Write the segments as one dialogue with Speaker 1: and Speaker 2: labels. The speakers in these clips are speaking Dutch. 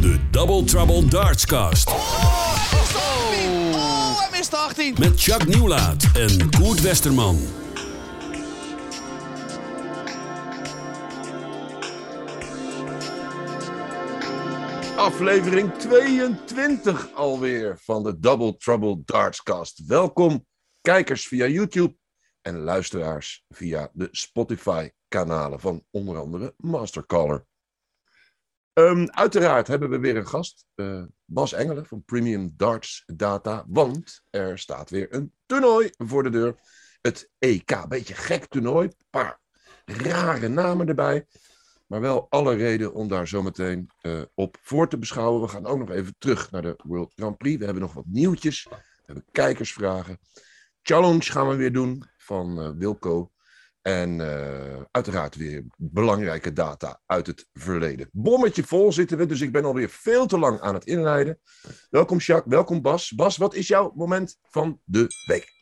Speaker 1: De Double Trouble Dartscast.
Speaker 2: Oh, hij mist de 18.
Speaker 1: Met Chuck Nieuwlaat en Koert Westerman.
Speaker 3: Aflevering 22 alweer van de Double Trouble Dartscast. Welkom kijkers via YouTube en luisteraars via de Spotify-kanalen van onder andere Mastercaller. Ehm, uiteraard hebben we weer een gast, eh, Bas Engelen van Premium Darts Data, want er staat weer een toernooi voor de deur. Het EK, beetje gek toernooi, paar rare namen erbij. Maar wel alle reden om daar zometeen uh, op voor te beschouwen. We gaan ook nog even terug naar de World Grand Prix. We hebben nog wat nieuwtjes. We hebben kijkersvragen. Challenge gaan we weer doen van uh, Wilco. En uh, uiteraard weer belangrijke data uit het verleden. Bommetje vol zitten we, dus ik ben alweer veel te lang aan het inleiden. Welkom Jacques, welkom Bas. Bas, wat is jouw moment van de week?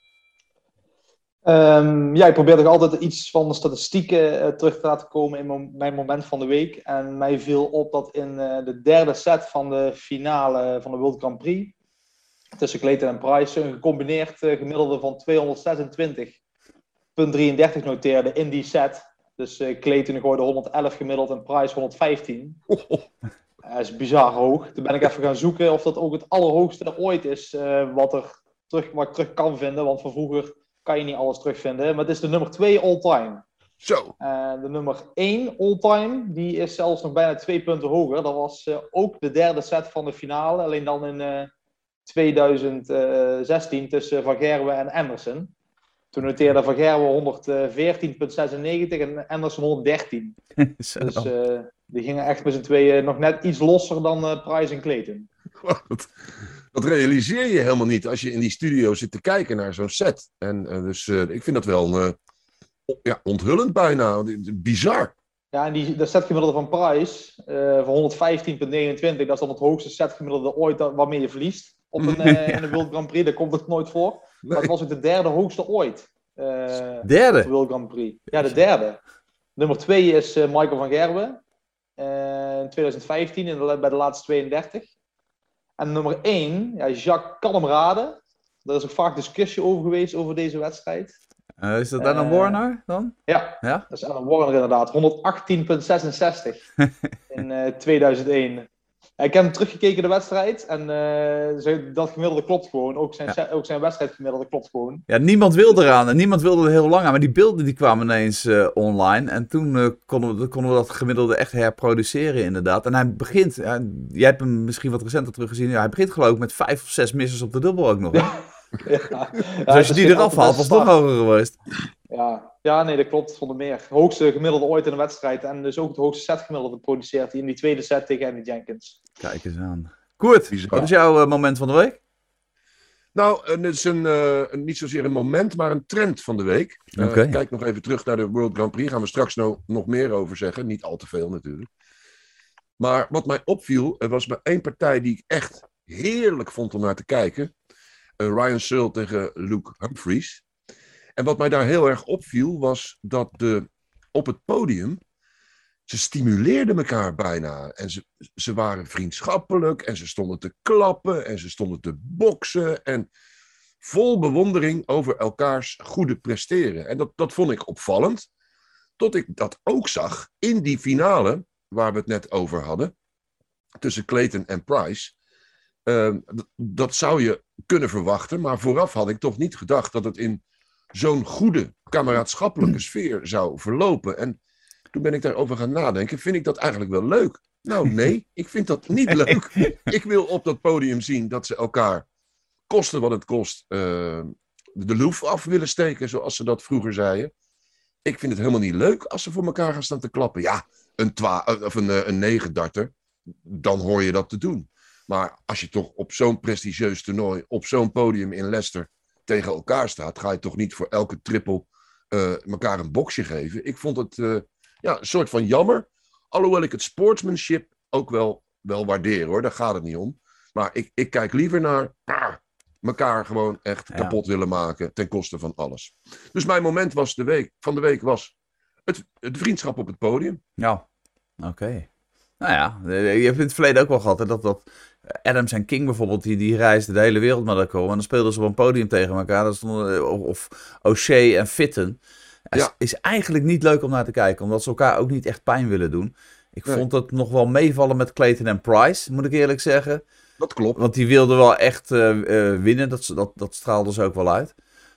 Speaker 4: Um, ja, ik probeer toch altijd iets van de statistieken uh, terug te laten komen in mijn moment van de week. En mij viel op dat in uh, de derde set van de finale van de World Grand Prix tussen Clayton en Price een gecombineerd gemiddelde van 226,33 noteerde in die set. Dus Clayton gooide 111 gemiddeld en Price 115. Dat is bizar hoog. Toen ben ik even gaan zoeken of dat ook het allerhoogste ooit is wat, er terug, wat ik terug kan vinden. Want van vroeger kan je niet alles terugvinden. Maar het is de nummer 2 all-time.
Speaker 3: Zo.
Speaker 4: Uh, de nummer 1 all-time, die is zelfs nog bijna twee punten hoger. Dat was uh, ook de derde set van de finale. Alleen dan in uh, 2016 tussen Van Gerwen en Emerson. Toen noteerde Van Gerwen 114,96 en Emerson 113. dus die gingen echt met z'n tweeën nog net iets losser dan Price en Clayton.
Speaker 3: Wat? Dat realiseer je helemaal niet als je in die studio zit te kijken naar zo'n set. En uh, dus ik vind dat wel ja, onthullend bijna. Bizar.
Speaker 4: Ja, en die, de setgemiddelde van Price van 115,29, dat is dan het hoogste setgemiddelde ooit waarmee je verliest. Op een, in de World Grand Prix, daar komt het nooit voor. Nee. Maar het was ook de derde hoogste ooit.
Speaker 5: derde?
Speaker 4: De World Grand Prix. Ja, de derde. Nummer twee is Michael van Gerwen. in 2015 in de, bij de laatste 32. En nummer 1, ja, Jacques kan hem raden. Er is ook vaak discussie over geweest over deze wedstrijd.
Speaker 5: Uh, is dat Alan uh, Warner dan?
Speaker 4: Ja, ja? dat is Alan Warner inderdaad. 118,66 in uh, 2001. Ik heb hem teruggekeken de wedstrijd en uh, dat gemiddelde klopt gewoon. Ook zijn, ja. ook zijn wedstrijdgemiddelde klopt gewoon.
Speaker 5: Ja, niemand wilde eraan en niemand wilde er heel lang aan. Maar die beelden die kwamen ineens uh, online. En toen uh, konden, we, konden we dat gemiddelde echt herproduceren inderdaad. En hij begint, jij hebt hem misschien wat recenter teruggezien. Ja, hij begint geloof ik met vijf of zes missers op de dubbel ook nog. Ja. dus als je die eraf haalt, was het nog hoger geweest.
Speaker 4: Ja. ja, nee, dat klopt. Zonder meer. Het hoogste gemiddelde ooit in een wedstrijd. En dus ook het hoogste setgemiddelde geproduceerd in die tweede set tegen Andy Jenkins.
Speaker 5: Kijk eens aan. Koert, wat is jouw uh, moment van de week?
Speaker 3: Nou, het is een, uh, niet zozeer een moment, maar een trend van de week. Uh, okay. Kijk nog even terug naar de World Grand Prix. Gaan we straks nog, nog meer over zeggen. Niet al te veel natuurlijk. Maar wat mij opviel, er was maar één partij die ik echt heerlijk vond om naar te kijken. Uh, Ryan Searle tegen Luke Humphries. En wat mij daar heel erg opviel, was dat de, op het podium. Ze stimuleerden elkaar bijna. En ze, ze waren vriendschappelijk. En ze stonden te klappen. En ze stonden te boksen. En vol bewondering over elkaars goede presteren. En dat, dat vond ik opvallend. Tot ik dat ook zag in die finale. Waar we het net over hadden. Tussen Clayton en Price. Uh, dat zou je kunnen verwachten. Maar vooraf had ik toch niet gedacht dat het in zo'n goede kameraadschappelijke sfeer zou verlopen. En toen ben ik daarover gaan nadenken. Vind ik dat eigenlijk wel leuk? Nou, nee, ik vind dat niet leuk. Ik wil op dat podium zien dat ze elkaar, kosten wat het kost, uh, de loef af willen steken, zoals ze dat vroeger zeiden. Ik vind het helemaal niet leuk als ze voor elkaar gaan staan te klappen. Ja, een, twa of een, een negendarter, dan hoor je dat te doen. Maar als je toch op zo'n prestigieus toernooi, op zo'n podium in Leicester tegen elkaar staat, ga je toch niet voor elke trippel uh, elkaar een boxje geven. Ik vond het uh, ja, een soort van jammer. Alhoewel ik het sportsmanship ook wel, wel waardeer hoor, daar gaat het niet om. Maar ik, ik kijk liever naar ah, elkaar gewoon echt ja. kapot willen maken ten koste van alles. Dus mijn moment was de week, van de week was het, het vriendschap op het podium.
Speaker 5: Ja, oké. Okay. Nou ja, je hebt in het verleden ook wel gehad hè, dat, dat Adams en King bijvoorbeeld, die, die reisden de hele wereld met elkaar. En dan speelden ze op een podium tegen elkaar. Dat stonden, of, of O'Shea en Fitten. Het
Speaker 3: Ja.
Speaker 5: is eigenlijk niet leuk om naar te kijken, omdat ze elkaar ook niet echt pijn willen doen. Ik
Speaker 3: Nee.
Speaker 5: vond het nog wel meevallen met Clayton en Price, moet ik eerlijk zeggen.
Speaker 3: Dat klopt.
Speaker 5: Want die wilden wel echt eh, eh, winnen, dat, dat, dat straalde ze ook wel uit.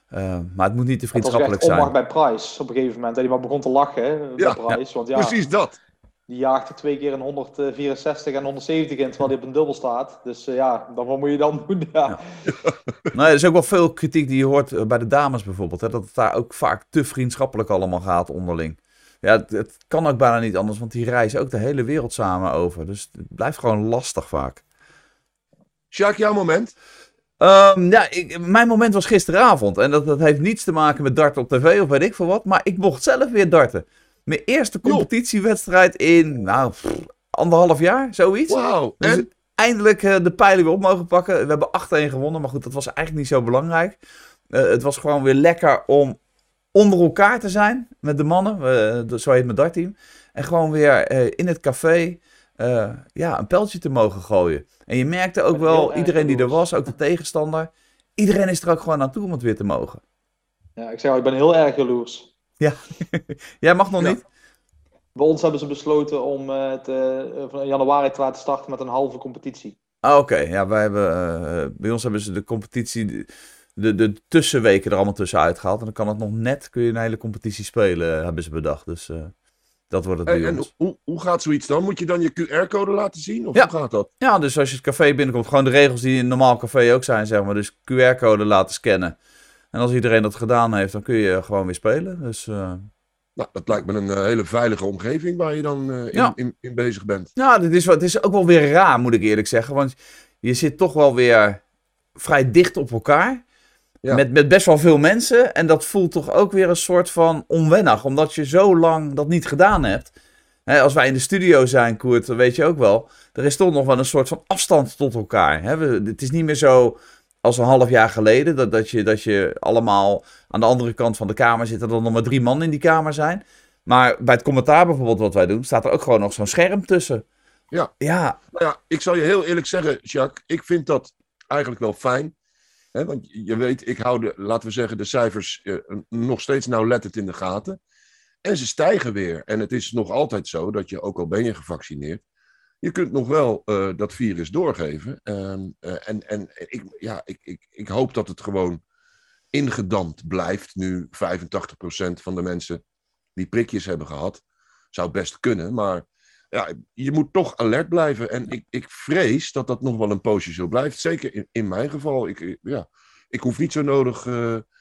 Speaker 5: Eh, maar het moet niet te
Speaker 4: Het was
Speaker 5: vriendschappelijk
Speaker 4: echt onmacht
Speaker 5: zijn.
Speaker 4: bij Price op een gegeven moment. Dat hij maar begon te lachen hè, bij
Speaker 3: Ja,
Speaker 4: Price. Want ja,
Speaker 3: Precies dat.
Speaker 4: Die jaagt er twee keer een 164 en 170 in, terwijl hij op een dubbel staat. Dus eh, ja, dan wat moet je dan doen? Ja.
Speaker 5: Nee, er is ook wel veel kritiek die je hoort eh, bij de dames bijvoorbeeld. Hè, dat het daar ook vaak te vriendschappelijk allemaal gaat onderling. Ja, het, het kan ook bijna niet anders, want die reizen ook de hele wereld samen over. Dus het blijft gewoon lastig vaak.
Speaker 3: Sjaak, jouw moment?
Speaker 5: Ehm, ja, ik, mijn moment was gisteravond. En dat, dat heeft niets te maken met darten op tv of weet ik veel wat. Maar ik mocht zelf weer darten. Mijn eerste competitiewedstrijd in, nou, pff, anderhalf jaar, zoiets.
Speaker 3: Wauw.
Speaker 5: Dus
Speaker 3: En?
Speaker 5: eindelijk eh, de pijlen weer op mogen pakken. We hebben 8-1 gewonnen, maar goed, dat was eigenlijk niet zo belangrijk. Eh, het was gewoon weer lekker om onder elkaar te zijn met de mannen. de- zo heet mijn dartteam. En gewoon weer eh, in het café eh, ja, een pijltje te mogen gooien. En je merkte ook wel, iedereen die er was, ook de tegenstander. Iedereen is er ook gewoon naartoe om het weer te mogen.
Speaker 4: ja, ik zeg al, ik ben heel erg jaloers.
Speaker 5: Jij mag nog
Speaker 3: Ja.
Speaker 5: niet?
Speaker 4: Bij ons hebben ze besloten om eh, het eh, van januari te laten starten met een halve competitie.
Speaker 5: Ah, Oké, ja, wij hebben, eh, bij ons hebben ze de competitie, de, de, de tussenweken er allemaal tussenuit gehaald. En dan kan het nog net, kun je een hele competitie spelen, hebben ze bedacht. Dus eh, dat wordt het
Speaker 3: En,
Speaker 5: bij
Speaker 3: en hoe, hoe gaat zoiets dan? Moet je dan je QR-code laten zien? Of
Speaker 5: Ja.
Speaker 3: hoe gaat dat?
Speaker 5: Ja, dus als je het café binnenkomt, gewoon de regels die in een normaal café ook zijn, zeg maar. Dus QR-code laten scannen. En als iedereen dat gedaan heeft, dan kun je gewoon weer spelen. Dus eh,
Speaker 3: Nou, dat lijkt me een eh, hele veilige omgeving waar je dan eh, in,
Speaker 5: Ja.
Speaker 3: in, in bezig bent.
Speaker 5: ja, dit is, het is ook wel weer raar, moet ik eerlijk zeggen. Want je zit toch wel weer vrij dicht op elkaar.
Speaker 3: Ja.
Speaker 5: Met, met best wel veel mensen. En dat voelt toch ook weer een soort van onwennig. Omdat je zo lang dat niet gedaan hebt. Als wij in de studio zijn, Koert, weet je ook wel. Er is toch nog wel een soort van afstand tot elkaar. We, het is niet meer zo als een half jaar geleden. Dat, dat, je, dat je allemaal aan de andere kant van de kamer zit. En dan nog maar drie man in die kamer zijn. Maar bij het commentaar bijvoorbeeld wat wij doen, staat er ook gewoon nog zo'n scherm tussen.
Speaker 3: Ja.
Speaker 5: Ja,
Speaker 3: Nou ja, ik zal je heel eerlijk zeggen, Jacques, ik vind dat eigenlijk wel fijn. Hè, want je weet, ik hou de, laten we zeggen, de cijfers eh, nog steeds nauwlettend in de gaten. En ze stijgen weer. En het is nog altijd zo dat je, ook al ben je gevaccineerd, je kunt nog wel eh, dat virus doorgeven. Ehm, eh, en en ik, ja, ik, ik, ik hoop dat het gewoon ingedampt blijft. Nu 85% van de mensen die prikjes hebben gehad. Zou best kunnen, maar ja, je moet toch alert blijven. En ik, ik vrees dat dat nog wel een poosje zo blijft. Zeker in, in mijn geval. Ik, ja, ik hoef niet zo nodig. eh,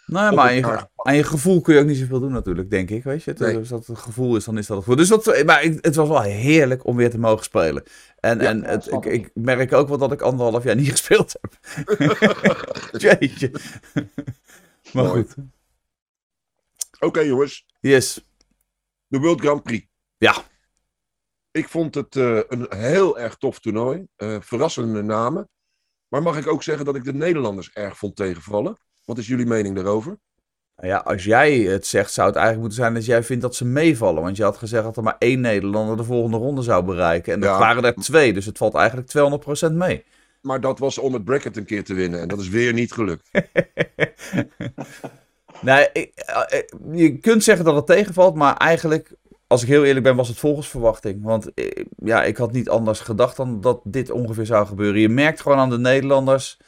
Speaker 5: nou, maar aan je,
Speaker 3: elkaar
Speaker 5: aan je gevoel kun je ook niet zoveel doen natuurlijk, denk ik. Weet je? Het-
Speaker 3: Nee.
Speaker 5: Als dat het gevoel is, dan is dat het gevoel. Dus dat, maar ik- het was wel heerlijk om weer te mogen spelen. En,
Speaker 3: Ja,
Speaker 5: en het, ik,
Speaker 4: ik.
Speaker 5: merk ook wel dat ik anderhalf jaar niet gespeeld heb. Jeetje. maar
Speaker 3: Mooi.
Speaker 5: goed.
Speaker 3: Oké jongens,
Speaker 5: Yes.
Speaker 3: de World Grand Prix.
Speaker 5: Ja.
Speaker 3: Ik vond het eh, een heel erg tof toernooi. Eh, verrassende namen. Maar mag ik ook zeggen dat ik de Nederlanders erg vond tegenvallen? Wat is jullie mening daarover?
Speaker 5: Nou ja, als jij het zegt, zou het eigenlijk moeten zijn dat jij vindt dat ze meevallen. Want je had gezegd dat er maar één Nederlander de volgende ronde zou bereiken. En dat
Speaker 3: Ja.
Speaker 5: waren er twee, dus het valt eigenlijk 200% mee.
Speaker 3: Maar dat was om het bracket een keer te winnen. En dat is weer niet gelukt.
Speaker 5: Nee, eh, eh, je kunt zeggen dat het tegenvalt, maar eigenlijk, als ik heel eerlijk ben, was het volgens verwachting. Want eh, ja, ik had niet anders gedacht dan dat dit ongeveer zou gebeuren. Je merkt gewoon aan de Nederlanders.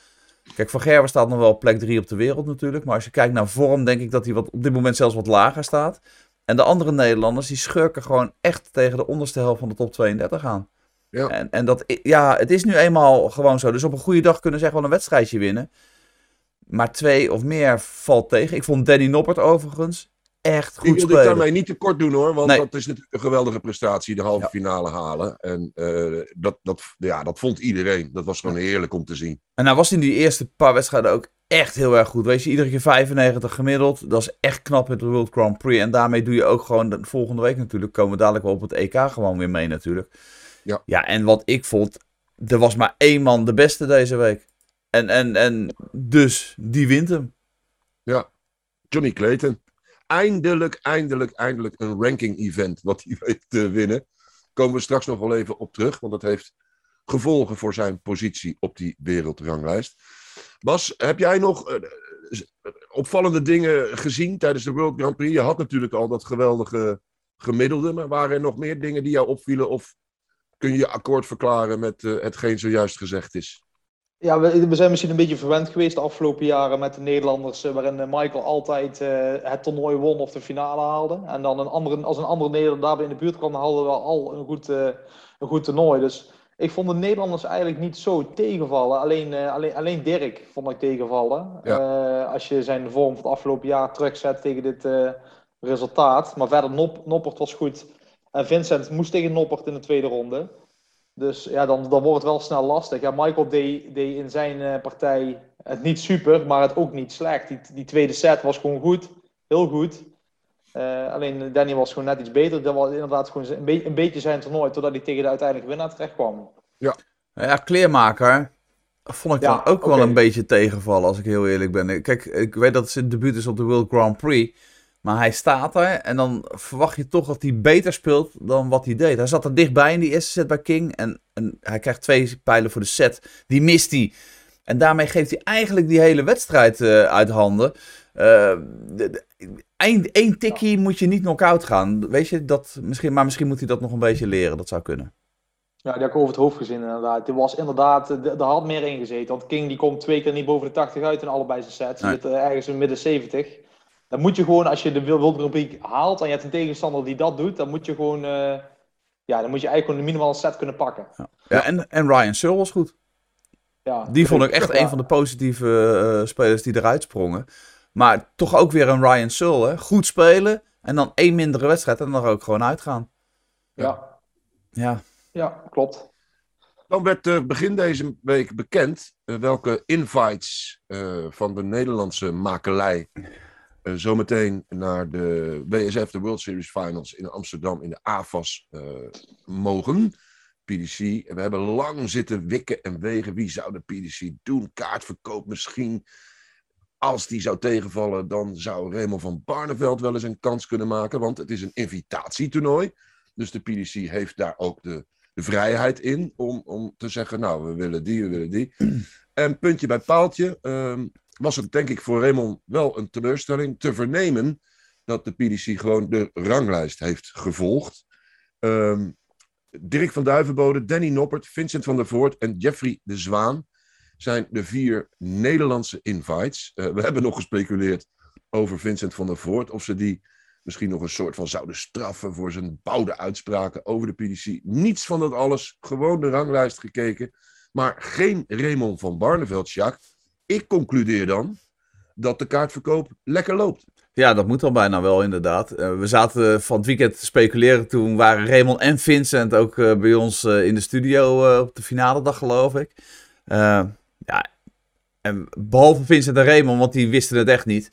Speaker 5: Kijk, Van Gerwen staat nog wel plek 3 op de wereld natuurlijk. Maar als je kijkt naar vorm, denk ik dat hij wat, op dit moment zelfs wat lager staat. En de andere Nederlanders, die schurken gewoon echt tegen de onderste helft van de top 32 aan.
Speaker 3: Ja.
Speaker 5: En, en dat, ja, het is nu eenmaal gewoon zo. Dus op een goede dag kunnen ze echt wel een wedstrijdje winnen. Maar twee of meer valt tegen. Ik vond Danny Noppert overigens echt
Speaker 3: Ik
Speaker 5: goed
Speaker 3: wil dit
Speaker 5: spelen.
Speaker 3: daarmee niet te kort doen hoor. Want
Speaker 5: Nee.
Speaker 3: dat is natuurlijk een geweldige prestatie. De halve
Speaker 5: Ja.
Speaker 3: finale halen. En eh, dat, dat, ja, dat vond iedereen. Dat was gewoon heerlijk om te zien.
Speaker 5: En hij was in die eerste paar wedstrijden ook echt heel erg goed. Weet je, iedere keer 95 gemiddeld. Dat is echt knap met de World Grand Prix. En daarmee doe je ook gewoon de volgende week natuurlijk. Komen we dadelijk wel op het EK gewoon weer mee natuurlijk.
Speaker 3: Ja.
Speaker 5: Ja, en wat ik vond. Er was maar één man de beste deze week. En, en, en dus die wint hem.
Speaker 3: Johnny Clayton. Eindelijk, eindelijk, eindelijk een ranking event wat hij weet te winnen. komen we straks nog wel even op terug, want dat heeft gevolgen voor zijn positie op die wereldranglijst. Bas, heb jij nog uh, opvallende dingen gezien tijdens de World Grand Prix? Je had natuurlijk al dat geweldige gemiddelde, maar waren er nog meer dingen die jou opvielen? Of kun je akkoord verklaren met uh, hetgeen zojuist gezegd is?
Speaker 4: Ja, we, we, zijn misschien een beetje verwend geweest de afgelopen jaren met de Nederlanders, waarin Michael altijd uh, het toernooi won of de finale haalde. En dan een andere, als een andere Nederlander daarbij in de buurt kwam, dan hadden we al een goed, uh, een goed toernooi. Dus ik vond de Nederlanders eigenlijk niet zo tegenvallen. Alleen, uh, alleen, alleen Dirk vond ik tegenvallen. Ja. als je zijn vorm van het afgelopen jaar terugzet tegen dit resultaat. Maar verder, Nop, Noppert was goed. En Vincent moest tegen Noppert in de tweede ronde. Dus ja, dan, dan wordt het wel snel lastig. Ja, Michael deed, deed in zijn uh, partij het niet super, maar het ook niet slecht. Die, die tweede set was gewoon goed. Heel goed. Uh, alleen Danny was gewoon net iets beter. Dat was inderdaad gewoon een, be een beetje zijn toernooi, totdat hij tegen de uiteindelijke winnaar terecht kwam.
Speaker 5: Ja, ja kleermaker vond ik ja, dan ook okay. wel een beetje tegenvallen, als ik heel eerlijk ben. Kijk, ik weet dat het zijn debuut is op de World Grand Prix. Maar hij staat er en dan verwacht je toch dat hij beter speelt dan wat hij deed. Hij zat er dichtbij in die eerste set bij King. En, en hij krijgt twee pijlen voor de set. Die mist hij. En daarmee geeft hij eigenlijk die hele wedstrijd uh, uit handen. Uh, Eén tikkie moet je niet knock-out gaan. Weet je, dat misschien, maar misschien moet hij dat nog een beetje leren. Dat zou kunnen.
Speaker 4: Ja, die heb ik over het hoofd gezien inderdaad. Er was inderdaad, er had meer in gezeten. Want King die komt twee keer niet boven de 80 uit in allebei zijn sets. Nee. zit ergens in midden 70. Dan moet je gewoon, als je de Prix haalt en je hebt een tegenstander die dat doet, dan moet je gewoon, uh, ja, dan moet je eigenlijk gewoon minimaal een set kunnen pakken.
Speaker 5: Ja, ja en, en Ryan Searle was goed. Ja, die vond ik echt ja. een van de positieve uh, spelers die eruit sprongen. Maar toch ook weer een Ryan Searle, hè? goed spelen en dan één mindere wedstrijd en dan er ook gewoon uitgaan.
Speaker 4: Ja.
Speaker 5: Ja,
Speaker 4: ja klopt.
Speaker 3: Dan werd uh, begin deze week bekend uh, welke invites uh, van de Nederlandse makelij uh, zometeen naar de WSF, de World Series Finals in Amsterdam in de AFAS uh, mogen. PDC. We hebben lang zitten wikken en wegen. Wie zou de PDC doen? Kaartverkoop misschien. Als die zou tegenvallen, dan zou Raymond van Barneveld wel eens een kans kunnen maken. Want het is een invitatietoernooi. Dus de PDC heeft daar ook de, de vrijheid in om, om te zeggen: Nou, we willen die, we willen die. En puntje bij paaltje. Um, was het denk ik voor Raymond wel een teleurstelling te vernemen dat de PDC gewoon de ranglijst heeft gevolgd. Um, Dirk van Duivenbode, Danny Noppert, Vincent van der Voort en Jeffrey de Zwaan zijn de vier Nederlandse invites. Uh, we hebben nog gespeculeerd over Vincent van der Voort, of ze die misschien nog een soort van zouden straffen voor zijn bouwde uitspraken over de PDC. Niets van dat alles, gewoon de ranglijst gekeken. Maar geen Raymond van Barneveld, Jacques. Ik concludeer dan dat de kaartverkoop lekker loopt.
Speaker 5: Ja, dat moet dan bijna wel, inderdaad. Uh, we zaten van het weekend te speculeren. Toen waren Raymond en Vincent ook uh, bij ons uh, in de studio op de finale dag, geloof ik. ja, en behalve Vincent en Raymond, want die wisten het echt niet,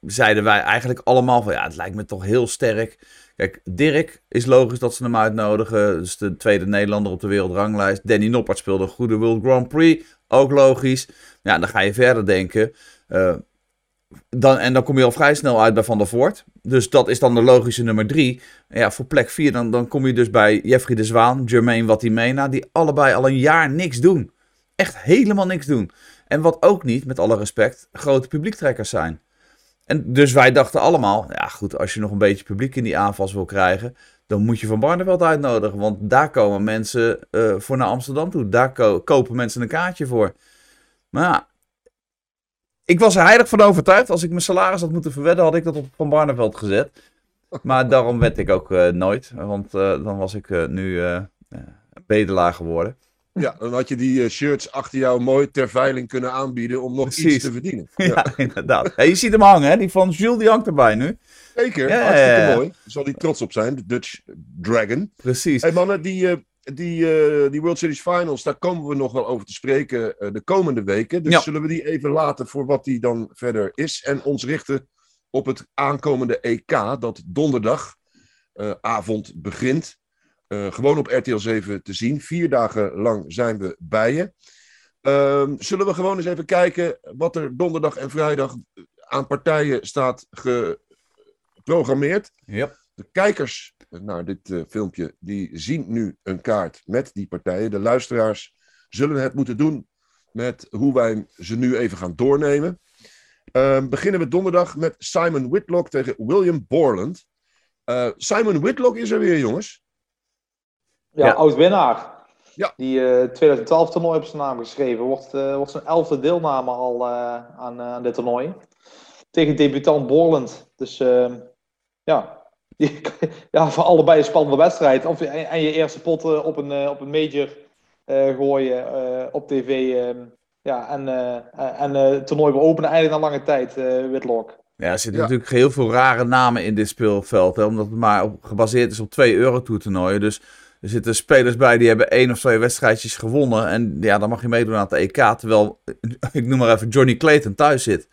Speaker 5: zeiden wij eigenlijk allemaal van ja, het lijkt me toch heel sterk. Kijk, Dirk is logisch dat ze hem uitnodigen. Dus de tweede Nederlander op de wereldranglijst. Danny Noppert speelde een goede World Grand Prix. Ook logisch. Ja, dan ga je verder denken. Uh, dan, en dan kom je al vrij snel uit bij Van der Voort. Dus dat is dan de logische nummer drie. Ja, voor plek vier dan, dan kom je dus bij Jeffrey de Zwaan, Jermaine Watimena. Die allebei al een jaar niks doen. Echt helemaal niks doen. En wat ook niet, met alle respect, grote publiektrekkers zijn. En dus wij dachten allemaal, ja goed, als je nog een beetje publiek in die aanvals wil krijgen, dan moet je Van Barneveld uitnodigen. Want daar komen mensen uh, voor naar Amsterdam toe. Daar ko kopen mensen een kaartje voor. Maar ja, ik was er heilig van overtuigd. Als ik mijn salaris had moeten verwedden, had ik dat op Van Barneveld gezet. Maar daarom werd ik ook uh, nooit. Want uh, dan was ik nu bedelaar geworden.
Speaker 3: Ja, dan had je die shirts achter jou mooi ter veiling kunnen aanbieden om nog Precies. iets te verdienen.
Speaker 5: Ja, ja inderdaad. Hey, je ziet hem hangen, hè? Die van Jules, die hangt erbij nu.
Speaker 3: Zeker, ja, hartstikke ja, mooi. Daar zal hij trots op zijn, de Dutch Dragon.
Speaker 5: Precies.
Speaker 3: Hey mannen, die, uh, die, uh, die World Series Finals, daar komen we nog wel over te spreken uh, de komende weken. Dus zullen we die even laten voor wat die dan verder is. En ons richten op het aankomende EK, dat donderdag avond begint. Gewoon op RTL 7 te zien. Vier dagen lang zijn we bij je. Ehm, zullen we gewoon eens even kijken wat er donderdag en vrijdag aan partijen staat ge geprogrammeerd.
Speaker 5: Yep.
Speaker 3: De kijkers naar dit uh, filmpje, die zien nu een kaart met die partijen. De luisteraars zullen het moeten doen met hoe wij ze nu even gaan doornemen. Uh, beginnen we donderdag met Simon Whitlock tegen William Borland. Uh, Simon Whitlock is er weer, jongens.
Speaker 4: Ja, ja. oud-winnaar. Ja. Die uh, 2012 toernooi op zijn naam geschreven. Wordt, uh, wordt zijn elfde deelname al aan, aan dit toernooi. Tegen debutant Borland. Dus ehm, ja. ja, voor allebei een spannende wedstrijd. Of, en, je eerste pot op, een, op een major gooien op tv. Ehm, ja, en, uh, en uh, het toernooi we openen eigenlijk na lange tijd, uh, Whitlock.
Speaker 5: Ja, er zitten natuurlijk heel veel rare namen in dit speelveld. Hè, omdat het maar op, gebaseerd is op twee Eurotour toernooien. Dus er zitten spelers bij die hebben één of twee wedstrijdjes gewonnen. En ja, dan mag je meedoen aan het EK. Terwijl, ik noem maar even, Johnny Clayton thuis zit.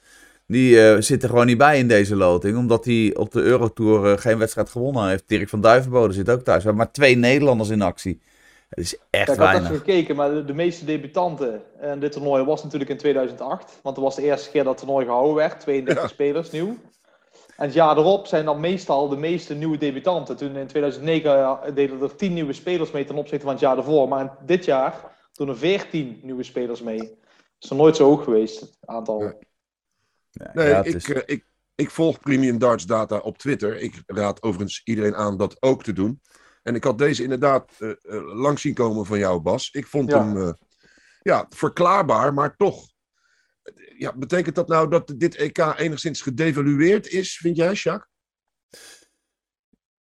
Speaker 5: Die uh, zit er gewoon niet bij in deze loting. Omdat hij op de Eurotour uh, geen wedstrijd gewonnen heeft. Dirk van Duivenbode zit ook thuis. We hebben maar twee Nederlanders in actie. Het is echt
Speaker 4: ik
Speaker 5: weinig.
Speaker 4: Ik had gekeken, maar de, meeste debutanten in dit toernooi was natuurlijk in 2008. Want dat was de eerste keer dat het toernooi gehouden werd. 32 spelers nieuw. En het jaar erop zijn dan meestal de meeste nieuwe debutanten. Toen in 2009 deden er 10 nieuwe spelers mee ten opzichte van het jaar ervoor. Maar dit jaar doen er 14 nieuwe spelers mee. Dat is nog nooit zo hoog geweest, het aantal.
Speaker 3: Nee, nee ja, ik, is... uh, ik, ik volg Premium Darts Data op Twitter. Ik raad overigens iedereen aan dat ook te doen. En ik had deze inderdaad uh, uh, langs zien komen van jou, Bas. Ik vond ja. hem uh, ja, verklaarbaar, maar toch. Ja, betekent dat nou dat dit EK enigszins gedevalueerd is, vind jij, Jacques?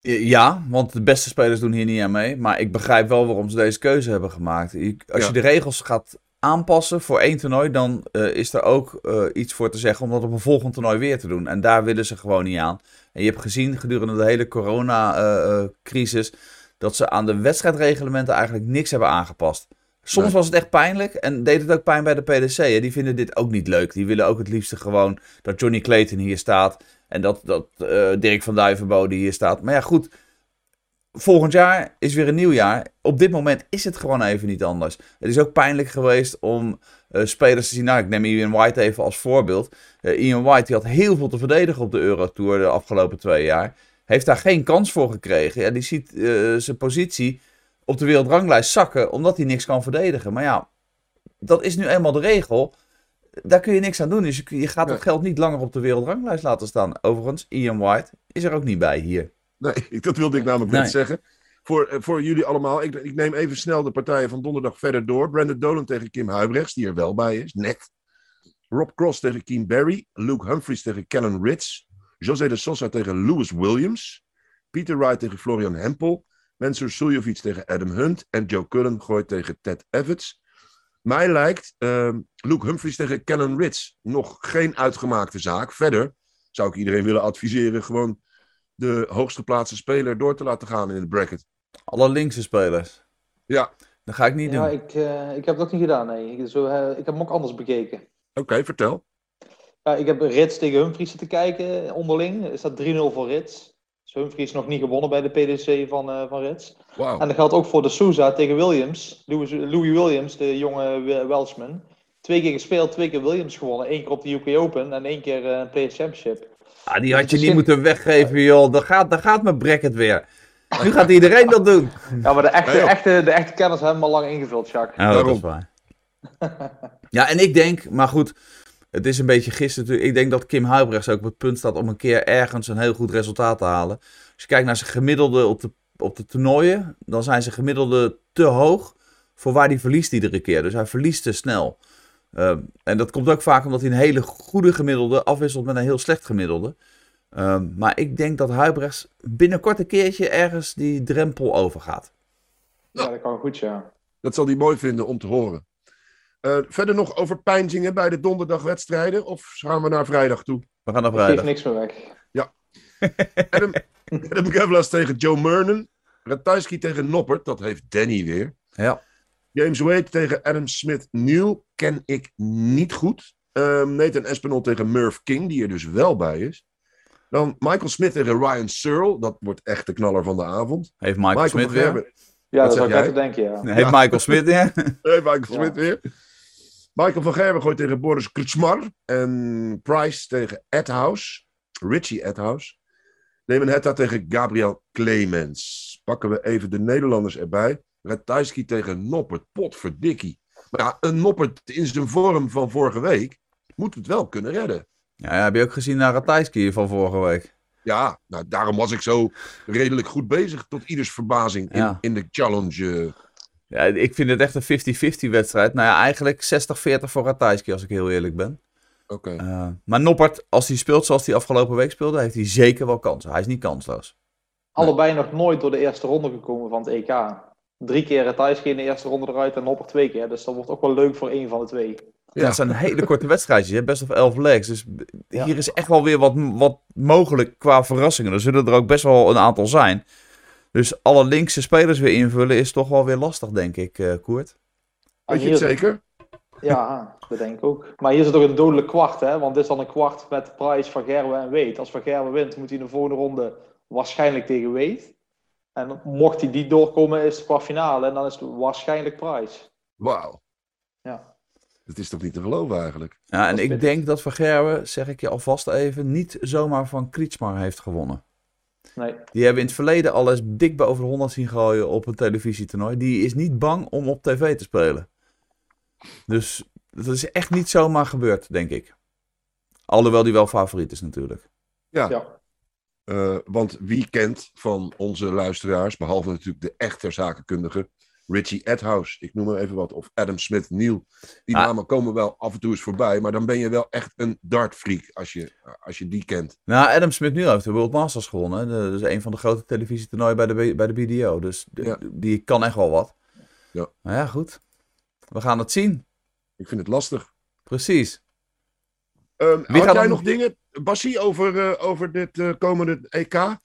Speaker 5: Ja, want de beste spelers doen hier niet aan mee. Maar ik begrijp wel waarom ze deze keuze hebben gemaakt. Als ja. je de regels gaat aanpassen voor één toernooi, dan uh, is er ook uh, iets voor te zeggen om dat op een volgend toernooi weer te doen. En daar willen ze gewoon niet aan. En je hebt gezien gedurende de hele corona-crisis uh, dat ze aan de wedstrijdreglementen eigenlijk niks hebben aangepast. Soms was het echt pijnlijk en deed het ook pijn bij de PDC. Hè? Die vinden dit ook niet leuk. Die willen ook het liefste gewoon dat Johnny Clayton hier staat en dat, dat Dirk van Duivenbode hier staat. Maar ja, goed volgend jaar is weer een nieuw jaar. Op dit moment is het gewoon even niet anders. Het is ook pijnlijk geweest om uh, spelers te zien. Nou, ik neem Ian White even als voorbeeld. Uh, Ian White die had heel veel te verdedigen op de Eurotour de afgelopen twee jaar. Heeft daar geen kans voor gekregen. Ja, die ziet zijn positie op de wereldranglijst zakken omdat hij niks kan verdedigen. Maar ja, dat is nu eenmaal de regel. Daar kun je niks aan doen. Dus je, je gaat dat geld niet langer op de wereldranglijst laten staan. Overigens, Ian White is er ook niet bij hier.
Speaker 3: Nee, dat wilde ik namelijk nee. net zeggen. Voor, voor jullie allemaal, ik, ik, neem even snel de partijen van donderdag verder door. Brandon Dolan tegen Kim Huibrechts, die er wel bij is, net. Rob Cross tegen Keen Barry. Luke Humphries tegen Kellen Ritz. José de Sosa tegen Lewis Williams. Peter Wright tegen Florian Hempel. Mensur Suljovic tegen Adam Hunt. En Joe Cullen gooit tegen Ted Evans. Mij lijkt uh, Luke Humphries tegen Kellen Ritz nog geen uitgemaakte zaak. Verder zou ik iedereen willen adviseren gewoon de hoogst geplaatste speler door te laten gaan in de bracket.
Speaker 5: Alle linkse spelers?
Speaker 3: Ja.
Speaker 5: Dat ga ik niet
Speaker 4: ja,
Speaker 5: doen.
Speaker 4: Ik, uh, ik heb dat niet gedaan, nee. Ik, zo, uh, ik heb hem ook anders bekeken.
Speaker 3: Oké, okay, vertel.
Speaker 4: Ja, ik heb Rits tegen Humphries te kijken onderling. Er staat 3-0 voor Rits. Humphries nog niet gewonnen bij de PDC van, uh, van Rits.
Speaker 3: Wow.
Speaker 4: En dat geldt ook voor de Souza tegen Williams. Louis, Louis Williams, de jonge Welshman. Twee keer gespeeld, twee keer Williams gewonnen. Eén keer op de UK Open en één keer een Players Championship.
Speaker 5: Ah, die had je niet moeten weggeven, joh. Dan gaat, dan gaat mijn bracket weer. Nu gaat iedereen dat doen.
Speaker 4: Ja, maar de echte, echte, de echte kenners hebben hem al lang ingevuld, Jacques.
Speaker 5: Ja, dat is waar. ja, en ik denk, maar goed, het is een beetje gisteren. Ik denk dat Kim Huibrechts ook op het punt staat om een keer ergens een heel goed resultaat te halen. Als je kijkt naar zijn gemiddelde op de, op de toernooien, dan zijn zijn gemiddelde te hoog voor waar hij verliest iedere keer. Dus hij verliest te snel. Uh, en dat komt ook vaak omdat hij een hele goede gemiddelde afwisselt met een heel slecht gemiddelde. Uh, maar ik denk dat Huibrechts binnenkort een keertje ergens die drempel overgaat.
Speaker 4: Ja, dat kan goed, ja.
Speaker 3: Dat zal hij mooi vinden om te horen. Uh, verder nog over pijnzingen bij de donderdagwedstrijden? Of gaan we naar vrijdag toe?
Speaker 5: We gaan naar vrijdag.
Speaker 4: Ik niks meer weg.
Speaker 3: Ja. Adam, Adam Gavlas tegen Joe Murnan. Ratajski tegen Noppert. Dat heeft Danny weer.
Speaker 5: Ja.
Speaker 3: James Wade tegen Adam Smith New ken ik niet goed. Um, Nathan Espinol tegen Murph King, die er dus wel bij is. Dan Michael Smith tegen Ryan Searle. Dat wordt echt de knaller van de avond.
Speaker 5: Heeft Michael, Michael Smith weer?
Speaker 4: Ja, dat zou ik net denken, ja.
Speaker 5: Heeft ja. Michael Smith weer?
Speaker 3: Heeft Michael. Smith weer. Michael van Gerben gooit tegen Boris Kritsmar. En Price tegen Edhouse. Richie Edhouse. Hetta tegen Gabriel Clemens. Pakken we even de Nederlanders erbij. Ratajski tegen Noppert. Potverdikkie. Maar ja, een Noppert in zijn vorm van vorige week moet het wel kunnen redden.
Speaker 5: Ja, heb je ook gezien naar Ratajski van vorige week?
Speaker 3: Ja, nou, daarom was ik zo redelijk goed bezig. Tot ieders verbazing in,
Speaker 5: Ja.
Speaker 3: in de challenge.
Speaker 5: Ja, ik vind het echt een 50-50 wedstrijd. Nou ja, eigenlijk 60-40 voor Ratajski, als ik heel eerlijk ben.
Speaker 3: Oké.
Speaker 5: Eh, maar Noppert, als hij speelt zoals hij afgelopen week speelde, heeft hij zeker wel kansen. Hij is niet kansloos.
Speaker 4: Allebei nog nooit door de eerste ronde gekomen van het EK. Drie keer Ratajski in de eerste ronde eruit en Nopper twee keer. Dus dat wordt ook wel leuk voor één van de twee.
Speaker 5: Ja, het zijn hele korte wedstrijdjes, hè? best of 11 legs. Dus
Speaker 4: Ja.
Speaker 5: hier is echt wel weer wat, wat mogelijk qua verrassingen. Er zullen er ook best wel een aantal zijn. Dus alle linkse spelers weer invullen is toch wel weer lastig, denk ik, eh Koert.
Speaker 3: Weet je het zeker?
Speaker 4: Ja, dat denk ik ook. Maar hier zit ook een dodelijk kwart, hè? Want dit is dan een kwart met Price, Van Gerwen en Weet. Als Van Gerwen wint, moet hij in de volgende ronde waarschijnlijk tegen Weet. En mocht hij die doorkomen, is het kwartfinale. En dan is het waarschijnlijk Price.
Speaker 3: Wauw.
Speaker 4: Ja.
Speaker 3: Dat is toch niet te geloven eigenlijk?
Speaker 5: Ja, en ik denk dat Van Gerwen, zeg ik je alvast even, niet zomaar van Krietsmar heeft gewonnen.
Speaker 4: Nee.
Speaker 5: Die hebben in het verleden al eens dik boven de 100 zien gooien op een televisietoernooi. Die is niet bang om op tv te spelen. Dus dat is echt niet zomaar gebeurd, denk ik. Alhoewel die wel favoriet is natuurlijk.
Speaker 3: Ja.
Speaker 4: Ja.
Speaker 3: Eh, want wie kent van onze luisteraars, behalve natuurlijk de echte zakenkundige, Richie Edhouse, ik noem maar even wat, of Adam Smith Neal. Die
Speaker 5: Ah.
Speaker 3: namen komen wel af en toe eens voorbij, maar dan ben je wel echt een dartfreak als je, als je die kent.
Speaker 5: Nou, Adam Smith nu heeft de World Masters gewonnen. De- Dat is een van de grote televisietoernooien bij de, bij de BDO. Dus de-
Speaker 3: Ja.
Speaker 5: die kan echt wel wat.
Speaker 3: Ja.
Speaker 5: Maar ja, goed. We gaan het zien.
Speaker 3: Ik vind het lastig.
Speaker 5: Precies. Wie
Speaker 3: had
Speaker 5: gaat
Speaker 3: jij nog dingen, Bassie, over, eh, over dit eh, komende EK?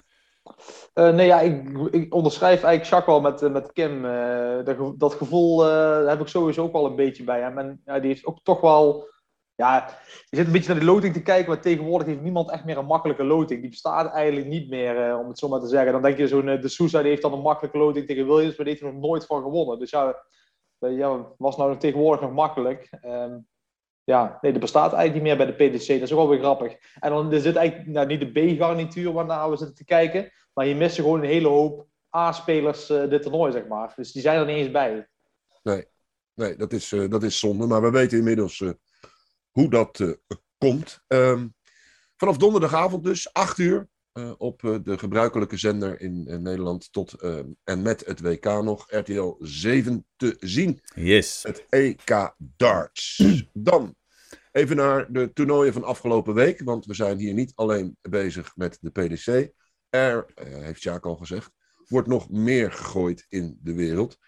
Speaker 4: Eh, nee, ja, ik, ik onderschrijf eigenlijk Jacques wel met, eh, met Kim. Eh, dat, ge- dat gevoel heb ik sowieso ook wel een beetje bij hem. En ja, die heeft ook toch wel... Ja, je zit een beetje naar de loting te kijken, maar tegenwoordig heeft niemand echt meer een makkelijke loting. Die bestaat eigenlijk niet meer, om het zo maar te zeggen. Dan denk je zo'n De Sousa, die heeft dan een makkelijke loting tegen Williams, maar die heeft er nog nooit van gewonnen. Dus ja, ja was nou tegenwoordig nog makkelijk? Ehm, ja, nee, dat bestaat eigenlijk niet meer bij de PDC. Dat is ook wel weer grappig. En dan er zit eigenlijk nou, niet de B-garnituur waarnaar we zitten te kijken, maar je mist er gewoon een hele hoop A-spelers eh, dit toernooi, zeg maar. Dus die zijn er niet eens bij.
Speaker 3: Nee, dat is, eh, dat is zonde, maar we weten inmiddels eh, hoe dat eh, komt. Ehm, vanaf donderdagavond dus, 8 uur, eh, op eh, de gebruikelijke zender in Nederland tot eh, en met het WK nog, RTL 7 te zien.
Speaker 5: Yes.
Speaker 3: Het EK Darts. Dan even naar de toernooien van afgelopen week, want we zijn hier niet alleen bezig met de PDC. Er, eh, heeft Sjaak al gezegd, wordt nog meer gegooid in de wereld.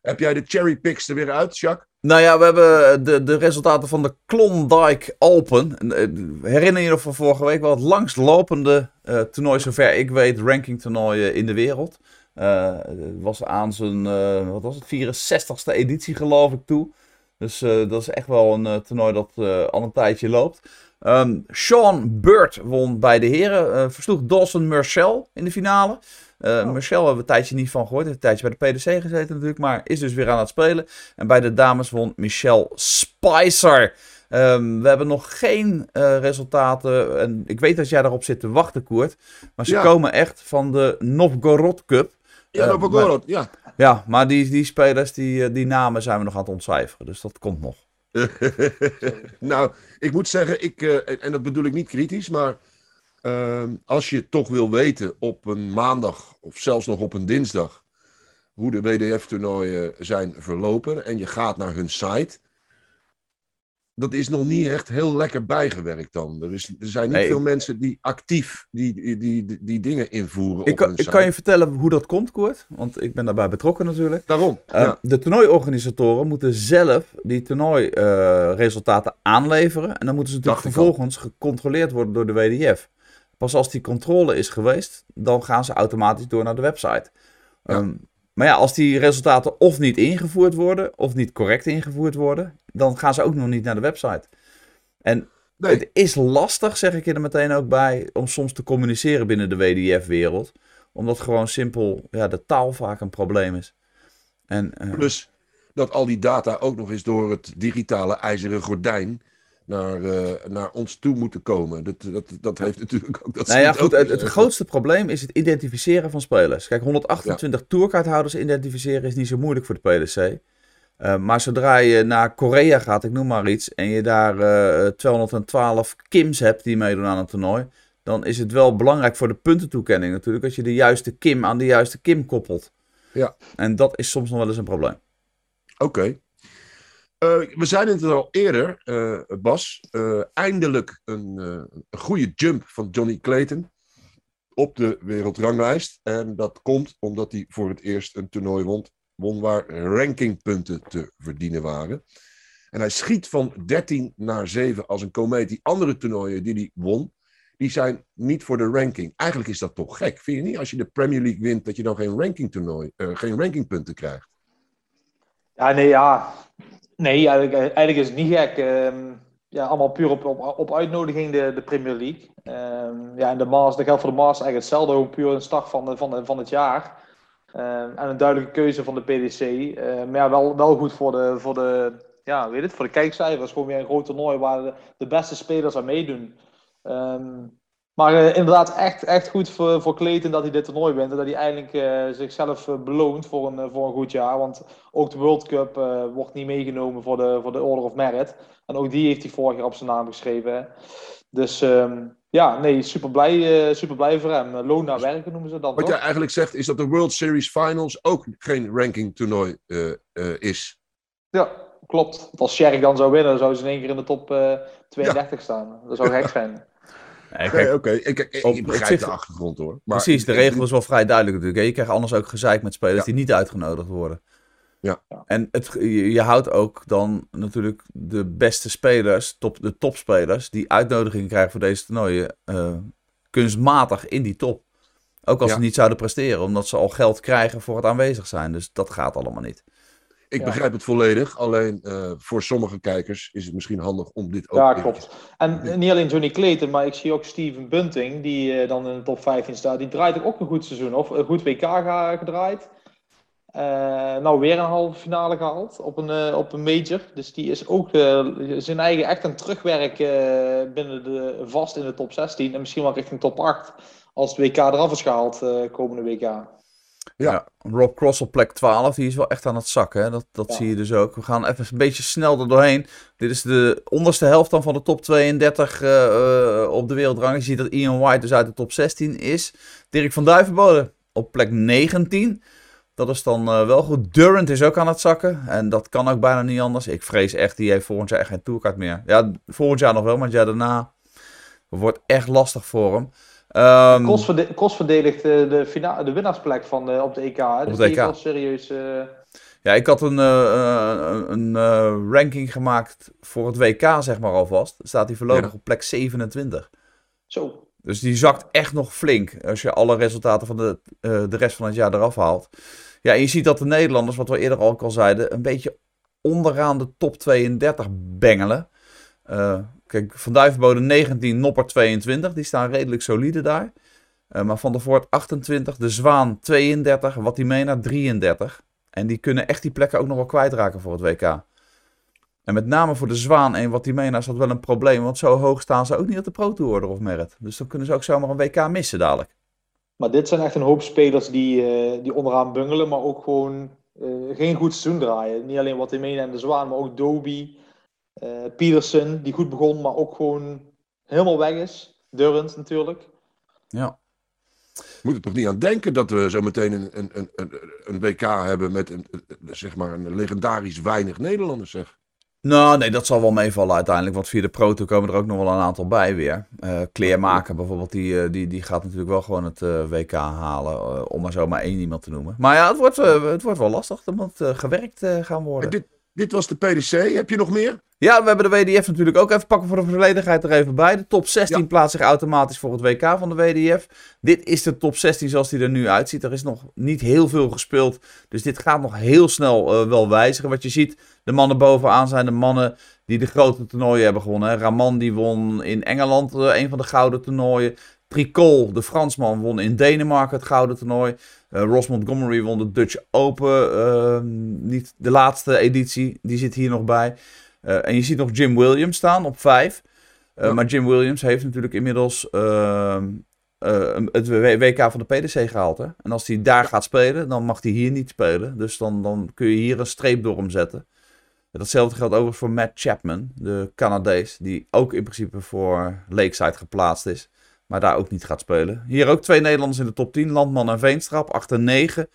Speaker 3: Heb jij de cherry picks er weer uit, Jacques?
Speaker 5: Nou ja, we hebben de, de resultaten van de Klondike Alpen. En, eh, Herinner je nog van vorige week wel het langstlopende eh toernooi, zover ik weet, rankingtoernooi eh, in de wereld. Eh, Het was aan zijn, eh, wat was het, 64ste editie geloof ik toe. Dus eh, dat is echt wel een eh, toernooi dat eh, al een tijdje loopt. Ehm, Sean Bird won bij de heren, eh, versloeg Dawson Mercel in de finale. Mercel hebben we een tijdje niet van gehoord. Heeft een tijdje bij de PDC gezeten natuurlijk, maar is dus weer aan het spelen. En bij de dames won Michelle Spicer. Ehm, we hebben nog geen eh, resultaten. En ik weet dat jij daarop zit te wachten, Koert. Maar ze
Speaker 3: Ja.
Speaker 5: komen echt van de Novgorod Cup.
Speaker 3: Ja,
Speaker 5: Eh,
Speaker 3: Novgorod, ja.
Speaker 5: Ja, maar die, die spelers, die, die namen zijn we nog aan het ontcijferen. Dus dat komt nog.
Speaker 3: nou, ik moet zeggen, ik, eh, en dat bedoel ik niet kritisch, maar ehm, als je toch wil weten op een maandag of zelfs nog op een dinsdag hoe de WDF-toernooien zijn verlopen en je gaat naar hun site, dat is nog niet echt heel lekker bijgewerkt dan. Er, is, er zijn niet
Speaker 5: Nee.
Speaker 3: veel mensen die actief die, die, die, die dingen invoeren
Speaker 5: Ik
Speaker 3: op
Speaker 5: kan, ik kan je vertellen hoe dat komt, Koert. Want ik ben daarbij betrokken natuurlijk.
Speaker 3: Daarom,
Speaker 5: Uh,
Speaker 3: ja.
Speaker 5: De toernooiorganisatoren moeten zelf die toernooiresultaten aanleveren. En dan moeten ze natuurlijk
Speaker 3: Dacht
Speaker 5: vervolgens gecontroleerd worden door de WDF. Pas als die controle is geweest, dan gaan ze automatisch door naar de website.
Speaker 3: Ja.
Speaker 5: Ehm, maar ja, als die resultaten of niet ingevoerd worden, of niet correct ingevoerd worden, dan gaan ze ook nog niet naar de website. En
Speaker 3: Nee.
Speaker 5: het is lastig, zeg ik er meteen ook bij, om soms te communiceren binnen de WDF-wereld. Omdat gewoon simpel ja, de taal vaak een probleem is. En, eh,
Speaker 3: Plus dat al die data ook nog eens door het digitale ijzeren gordijn naar, naar ons toe moeten komen. Dat, dat, dat heeft natuurlijk ook... Dat
Speaker 5: nou ja, goed, het, grootste probleem is het identificeren van spelers. Kijk, 128 ja. tourkaarthouders identificeren is niet zo moeilijk voor de PDC. Uh, maar zodra je naar Korea gaat, ik noem maar iets, en je daar uh, 212 Kims hebt die meedoen aan een toernooi, dan is het wel belangrijk voor de puntentoekenning natuurlijk, dat je de juiste Kim aan de juiste Kim koppelt.
Speaker 3: Ja.
Speaker 5: En dat is soms nog wel eens een probleem.
Speaker 3: Oké. Uh, we zeiden het al eerder, uh, Bas. Uh, eindelijk een, goede jump van Johnny Clayton op de wereldranglijst. En dat komt omdat hij voor het eerst een toernooi won, won waar rankingpunten te verdienen waren. En hij schiet van 13 naar 7 als een komeet. Die andere toernooien die hij won, die zijn niet voor de ranking. Eigenlijk is dat toch gek. Vind je niet als je de Premier League wint dat je dan geen ranking toernooi, geen rankingpunten krijgt?
Speaker 4: Ja, nee, ja. Nee, eigenlijk, eigenlijk is het niet gek. Uh, ja, allemaal puur op, op, uitnodiging de, de Premier League. Uh, ja, en de Mars, dat geldt voor de Mars eigenlijk hetzelfde. Ook puur een start van, de, van, van het jaar. Ehm, en een duidelijke keuze van de PDC. maar ja, wel, wel goed voor de, voor de, ja, weet het, voor de kijkcijfers. Gewoon weer een groot toernooi waar de, de beste spelers aan meedoen. Maar uh, inderdaad, echt, echt goed voor, voor Clayton dat hij dit toernooi wint. En dat hij eindelijk uh, zichzelf uh, beloont voor een, voor een goed jaar. Want ook de World Cup wordt niet meegenomen voor de, voor de Order of Merit. En ook die heeft hij vorig jaar op zijn naam geschreven. Dus um, ja, nee, super blij, super blij voor hem. Loon naar werken noemen ze dat.
Speaker 3: Wat jij eigenlijk zegt is dat de World Series Finals ook geen ranking toernooi is.
Speaker 4: Ja, klopt. Als Sherry dan zou winnen, dan zou ze in één keer in de top 32 ja. staan. Dat zou gek zijn.
Speaker 3: Oké, oké. Ik, ik, ik, begrijp de achtergrond hoor.
Speaker 5: Maar precies, de regel is wel vrij duidelijk natuurlijk. Je krijgt anders ook gezeik met spelers die niet uitgenodigd worden.
Speaker 3: Ja.
Speaker 5: En het, je, houdt ook dan natuurlijk de beste spelers, top, de topspelers, die uitnodigingen krijgen voor deze toernooien, uh, kunstmatig in die top. Ook als ze niet zouden presteren, omdat ze al geld krijgen voor het aanwezig zijn. Dus dat gaat allemaal niet.
Speaker 3: Ik begrijp het volledig. Alleen uh, voor sommige kijkers is het misschien handig om dit ook...
Speaker 4: Ja, klopt. En niet alleen Johnny Clayton, maar ik zie ook Steven Bunting, die uh, dan in de top 15 staat. Die draait ook een goed seizoen, of een goed WK gedraaid. Uh, nou, weer een halve finale gehaald op een, op een major. Dus die is ook zijn eigen echt een terugwerk binnen de, vast in de top 16. En misschien wel richting top 8 als het WK eraf is gehaald komende WK.
Speaker 5: Ja. Rob Cross op plek 12, die is wel echt aan het zakken. Hè? Dat, dat zie je dus ook. We gaan even een beetje snel er doorheen. Dit is de onderste helft dan van de top 32 uh, uh, op de wereldrang. Je ziet dat Ian White dus uit de top 16 is. Dirk van Duivenbode op plek 19. Dat is dan uh, wel goed. Durant is ook aan het zakken. En dat kan ook bijna niet anders. Ik vrees echt, die heeft volgend jaar echt geen tourkaart meer. Ja, volgend jaar nog wel, maar het jaar daarna wordt echt lastig voor hem.
Speaker 4: Um, Kos, verdedigt de, de, de winnaarsplek van de, op de EK. Hè? Dus die wel serieus... Uh...
Speaker 5: Ja, ik had een, uh, een uh, ranking gemaakt voor het WK, zeg maar alvast. staat hij voorlopig ja. op plek 27.
Speaker 4: Zo.
Speaker 5: Dus die zakt echt nog flink als je alle resultaten van de, de rest van het jaar eraf haalt. Ja, en je ziet dat de Nederlanders, wat we eerder al al zeiden, een beetje onderaan de top 32 bengelen. Kijk, Van Duivenbode 19, Nopper 22. Die staan redelijk solide daar. Uh, maar Van der Voort 28, De Zwaan 32, Watimena 33. En die kunnen echt die plekken ook nog wel kwijtraken voor het WK. En met name voor De Zwaan en Watimena is dat wel een probleem. Want zo hoog staan ze ook niet op de Pro Tour of merit. Dus dan kunnen ze ook zomaar een WK missen dadelijk.
Speaker 4: Maar dit zijn echt een hoop spelers die, uh, die onderaan bungelen. Maar ook gewoon uh, geen goed seizoen draaien. Niet alleen Watimena en De Zwaan, maar ook Doby. Uh, Peterson, die goed begon, maar ook gewoon helemaal weg is. Durant natuurlijk.
Speaker 5: Ja.
Speaker 3: We moeten toch niet aan denken dat we zo meteen een, een, een, een WK hebben met een, zeg maar een legendarisch weinig Nederlanders, zeg.
Speaker 5: Nou, nee, dat zal wel meevallen uiteindelijk. Want via de proto komen er ook nog wel een aantal bij weer. Uh, kleermaker bijvoorbeeld, die, uh, die, die gaat natuurlijk wel gewoon het uh, WK halen. om maar zo maar één iemand te noemen. Maar ja, het wordt, het wordt wel lastig. Er moet gewerkt gaan worden.
Speaker 3: Dit, dit was de PDC. Heb je nog meer?
Speaker 5: Ja, we hebben de WDF natuurlijk ook even pakken voor de volledigheid er even bij. De top 16 ja. plaatst zich automatisch voor het WK van de WDF. Dit is de top 16 zoals die er nu uitziet. Er is nog niet heel veel gespeeld. Dus dit gaat nog heel snel uh, wel wijzigen. Wat je ziet, de mannen bovenaan zijn de mannen die de grote toernooien hebben gewonnen. Raman die won in Engeland uh, een van de gouden toernooien. Tricol, de Fransman, won in Denemarken het gouden toernooi. Uh, Ross Montgomery won de Dutch Open. niet de laatste editie, die zit hier nog bij. Uh, en je ziet nog Jim Williams staan op 5. Uh, Maar Jim Williams heeft natuurlijk inmiddels ehm, het WK van de PDC gehaald. Hè? En als hij daar gaat spelen, dan mag hij hier niet spelen. Dus dan, dan kun je hier een streep door hem zetten. Datzelfde geldt overigens voor Matt Chapman, de Canadees, die ook in principe voor Lakeside geplaatst is, maar daar ook niet gaat spelen. Hier ook twee Nederlanders in de top 10, Landman en Veenstrap, 8 en 9.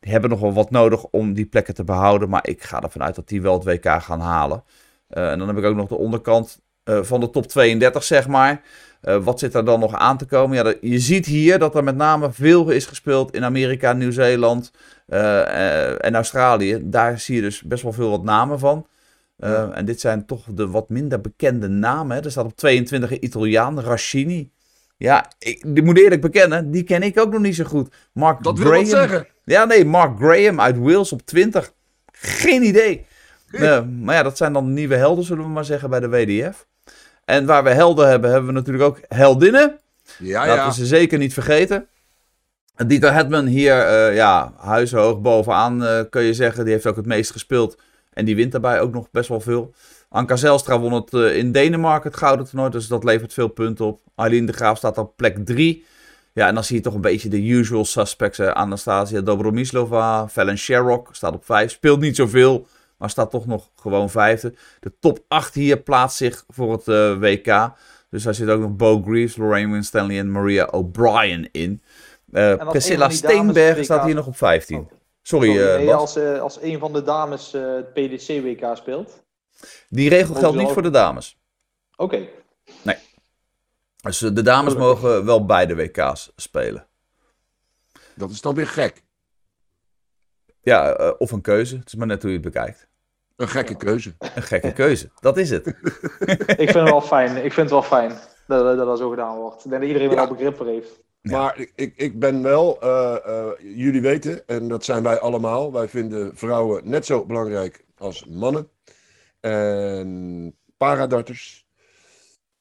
Speaker 5: Die hebben nog wel wat nodig om die plekken te behouden, maar ik ga ervan uit dat die wel het WK gaan halen. Uh, en dan heb ik ook nog de onderkant uh, van de top 32, zeg maar. Uh, wat zit er dan nog aan te komen? Ja, je ziet hier dat er met name veel is gespeeld in Amerika, Nieuw-Zeeland, en Australië. Daar zie je dus best wel veel wat namen van. En dit zijn toch de wat minder bekende namen. Hè. Er staat op 22 een Italiaan, Rashini. Ja, ik die moet eerlijk bekennen, die ken ik ook nog niet zo goed. Mark
Speaker 3: dat
Speaker 5: Graham.
Speaker 3: wil zeggen.
Speaker 5: Ja, nee, Mark Graham uit Wales op 20. Geen idee. Uh, maar ja, dat zijn dan nieuwe helden, zullen we maar zeggen, bij de WDF. En waar we helden hebben, hebben we natuurlijk ook heldinnen.
Speaker 3: Ja,
Speaker 5: Laten
Speaker 3: ja.
Speaker 5: we ze zeker niet vergeten. Dieter Hetman hier, uh, ja, huishoog bovenaan uh, kun je zeggen. Die heeft ook het meest gespeeld. En die wint daarbij ook nog best wel veel. Anka Zelstra won het uh, in Denemarken, het gouden toernooi. Dus dat levert veel punten op. Aileen de Graaf staat op plek 3. Ja, en dan zie je toch een beetje de usual suspects. Anastasia Dobromislova, Fallon Sherrock staat op 5. Speelt niet zoveel, maar staat toch nog gewoon vijfde. De top 8 hier plaatst zich voor het WK. Dus daar zit ook nog Bo Greaves, Lorraine Winstanley en Maria O'Brien in. Uh, Priscilla Steenberg staat hier nog op 15. Oh. Sorry,
Speaker 4: Sorry
Speaker 5: uh,
Speaker 4: als, als een van de dames het PDC-WK speelt.
Speaker 5: Die regel geldt niet voor de dames.
Speaker 4: Oké. Okay.
Speaker 5: Nee. Dus de dames mogen wel beide WK's spelen.
Speaker 3: Dat is dan weer gek.
Speaker 5: Ja, of een keuze. Het is maar net hoe je het bekijkt.
Speaker 3: Een gekke keuze.
Speaker 5: Een gekke keuze, dat is het.
Speaker 4: ik vind het wel fijn. Ik vind het wel fijn dat, dat dat zo gedaan wordt. Ik denk dat iedereen er ja. wel begrip voor heeft.
Speaker 3: Ja. Maar ik, ik, ik ben wel, uh, uh, jullie weten, en dat zijn wij allemaal, wij vinden vrouwen net zo belangrijk als mannen. En paradarters.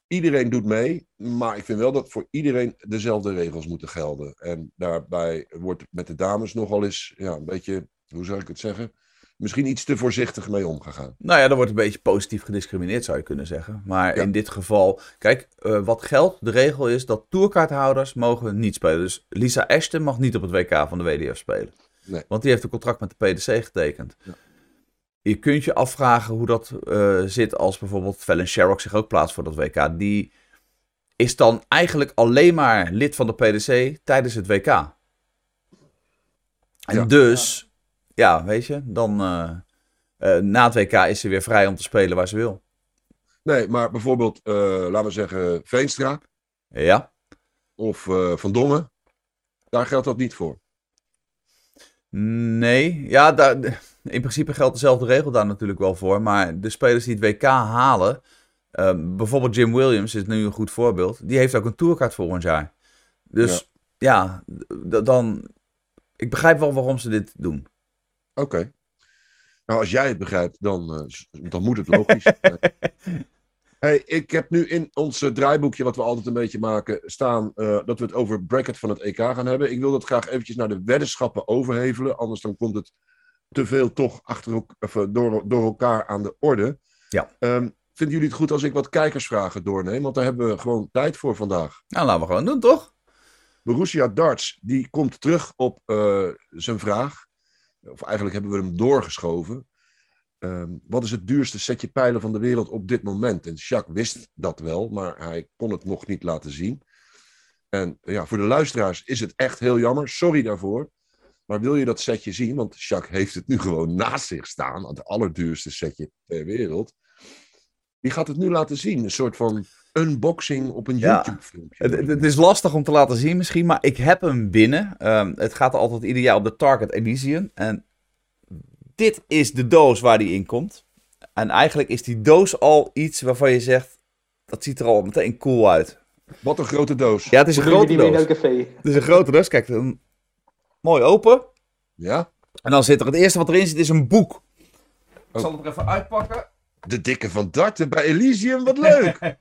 Speaker 3: Iedereen doet mee, maar ik vind wel dat voor iedereen dezelfde regels moeten gelden. En daarbij wordt met de dames nogal eens ja, een beetje, hoe zou ik het zeggen, misschien iets te voorzichtig mee omgegaan.
Speaker 5: Nou ja, er wordt een beetje positief gediscrimineerd, zou je kunnen zeggen. Maar ja. in dit geval, kijk, uh, wat geldt, de regel is dat tourkaarthouders mogen niet spelen. Dus Lisa Ashton mag niet op het WK van de WDF spelen.
Speaker 3: Nee.
Speaker 5: Want die heeft een contract met de PDC getekend.
Speaker 3: Ja.
Speaker 5: Je kunt je afvragen hoe dat uh, zit als bijvoorbeeld Fallon Sherrock zich ook plaatst voor dat WK. Die is dan eigenlijk alleen maar lid van de PDC tijdens het WK. En
Speaker 3: Ja.
Speaker 5: dus, ja, weet je, dan uh, uh, na het WK is ze weer vrij om te spelen waar ze wil.
Speaker 3: Nee, maar bijvoorbeeld, laten we zeggen, Veenstra
Speaker 5: Ja,
Speaker 3: of Van Dongen, daar geldt dat niet voor.
Speaker 5: nee. Ja, daar, in principe geldt dezelfde regel daar natuurlijk wel voor. Maar de spelers die het WK halen, uh, bijvoorbeeld Jim Williams is nu een goed voorbeeld. Die heeft ook een tourkaart volgend jaar. Dus ja, ja dan... Ik begrijp wel waarom ze dit doen.
Speaker 3: Oké. Okay. Nou, als jij het begrijpt, dan, uh, dan moet het logisch. hey, ik heb nu in ons uh, draaiboekje, wat we altijd een beetje maken, staan uh, dat we het over bracket van het EK gaan hebben. Ik wil dat graag eventjes naar de weddenschappen overhevelen, anders dan komt het te veel toch achter, of, door, door elkaar aan de orde.
Speaker 5: Ja.
Speaker 3: Um, vinden jullie het goed als ik wat kijkersvragen doorneem? Want daar hebben we gewoon tijd voor vandaag.
Speaker 5: Nou, laten we gewoon doen, toch?
Speaker 3: Borussia Darts, die komt terug op uh, zijn vraag. Of eigenlijk hebben we hem doorgeschoven. Um, wat is het duurste setje pijlen van de wereld op dit moment? En Jacques wist dat wel, maar hij kon het nog niet laten zien. En ja, voor de luisteraars is het echt heel jammer. Sorry daarvoor. Maar wil je dat setje zien? Want Jacques heeft het nu gewoon naast zich staan. Het allerduurste setje ter wereld. Die gaat het nu laten zien. Een soort van unboxing op een
Speaker 5: Ja.
Speaker 3: YouTube-filmpje.
Speaker 5: Het, het is lastig om te laten zien misschien, maar ik heb hem binnen. Ehm, het gaat altijd ieder jaar op de Target Elysium. En dit is de doos waar die in komt. En eigenlijk is die doos al iets waarvan je zegt, dat ziet er al meteen cool uit.
Speaker 3: Wat een grote doos.
Speaker 5: Ja, het is een grote doos.
Speaker 4: het café.
Speaker 5: Het is een grote doos. Kijk, een... mooi open.
Speaker 3: Ja?
Speaker 5: En dan zit er het eerste wat erin zit, is een boek. Ik
Speaker 3: Oh.
Speaker 5: zal het er even uitpakken.
Speaker 3: De dikke van Darten bij Elysium, wat leuk!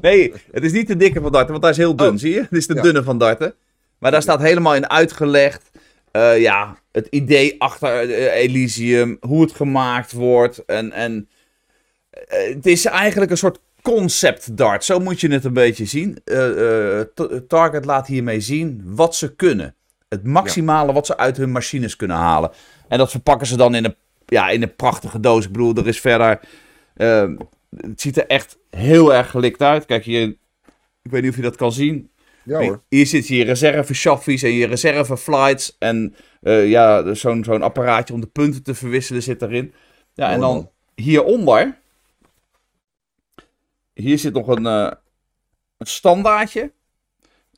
Speaker 5: Nee, het is niet de dikke van Darten, want hij is heel dun,
Speaker 3: Oh.
Speaker 5: zie je? Het is de
Speaker 3: Ja.
Speaker 5: dunne van Darten. Maar daar staat helemaal in uitgelegd, eh, ja, het idee achter eh, Elysium, hoe het gemaakt wordt en, en Eh, het is eigenlijk een soort concept dart. Zo moet je het een beetje zien. Uh, Target laat hiermee zien wat ze kunnen. Het maximale wat ze uit hun machines kunnen halen. En dat verpakken ze dan in een, ja, in een prachtige doos. Ik bedoel, er is verder... het ziet er echt heel erg gelikt uit. Kijk, hier... Ik weet niet of je dat kan zien.
Speaker 3: Ja, hoor.
Speaker 5: Hier zit je reserve chaffies en je reserve flights. En ja, zo'n zo'n apparaatje om de punten te verwisselen zit erin. Ja, en dan hieronder hier zit nog een, uh, een standaardje.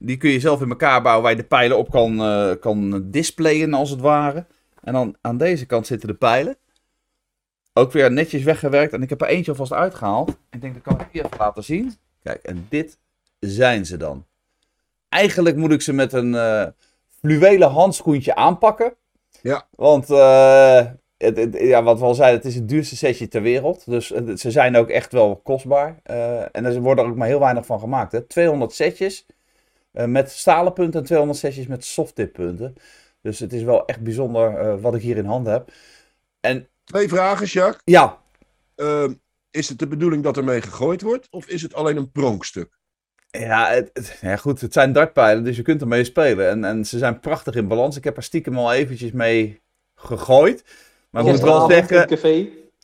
Speaker 5: Die kun je zelf in elkaar bouwen waar je de pijlen op kan, uh, kan displayen als het ware. En dan aan deze kant zitten de pijlen. Ook weer netjes weggewerkt. En ik heb er eentje alvast uitgehaald. Ik denk dat kan ik hier even laten zien. Kijk, en dit zijn ze dan. Eigenlijk moet ik ze met een uh, fluwelen handschoentje aanpakken.
Speaker 3: Ja.
Speaker 5: Want uh, ja, wat we al zeiden, het is het duurste setje ter wereld. Dus ze zijn ook echt wel kostbaar. Uh, en er worden er ook maar heel weinig van gemaakt. Hè. 200 setjes uh, met stalen punten en 200 setjes met softtip punten. Dus het is wel echt bijzonder uh, wat ik hier in handen heb. En,
Speaker 3: Twee vragen, Jacques.
Speaker 5: Ja.
Speaker 3: Ehm, is het de bedoeling dat ermee gegooid wordt? Of is het alleen een pronkstuk?
Speaker 5: Ja, het, het, ja, goed, het zijn dartpijlen, dus je kunt ermee spelen. En, en ze zijn prachtig in balans. Ik heb er stiekem al eventjes mee gegooid. Maar ik moet wel zeggen,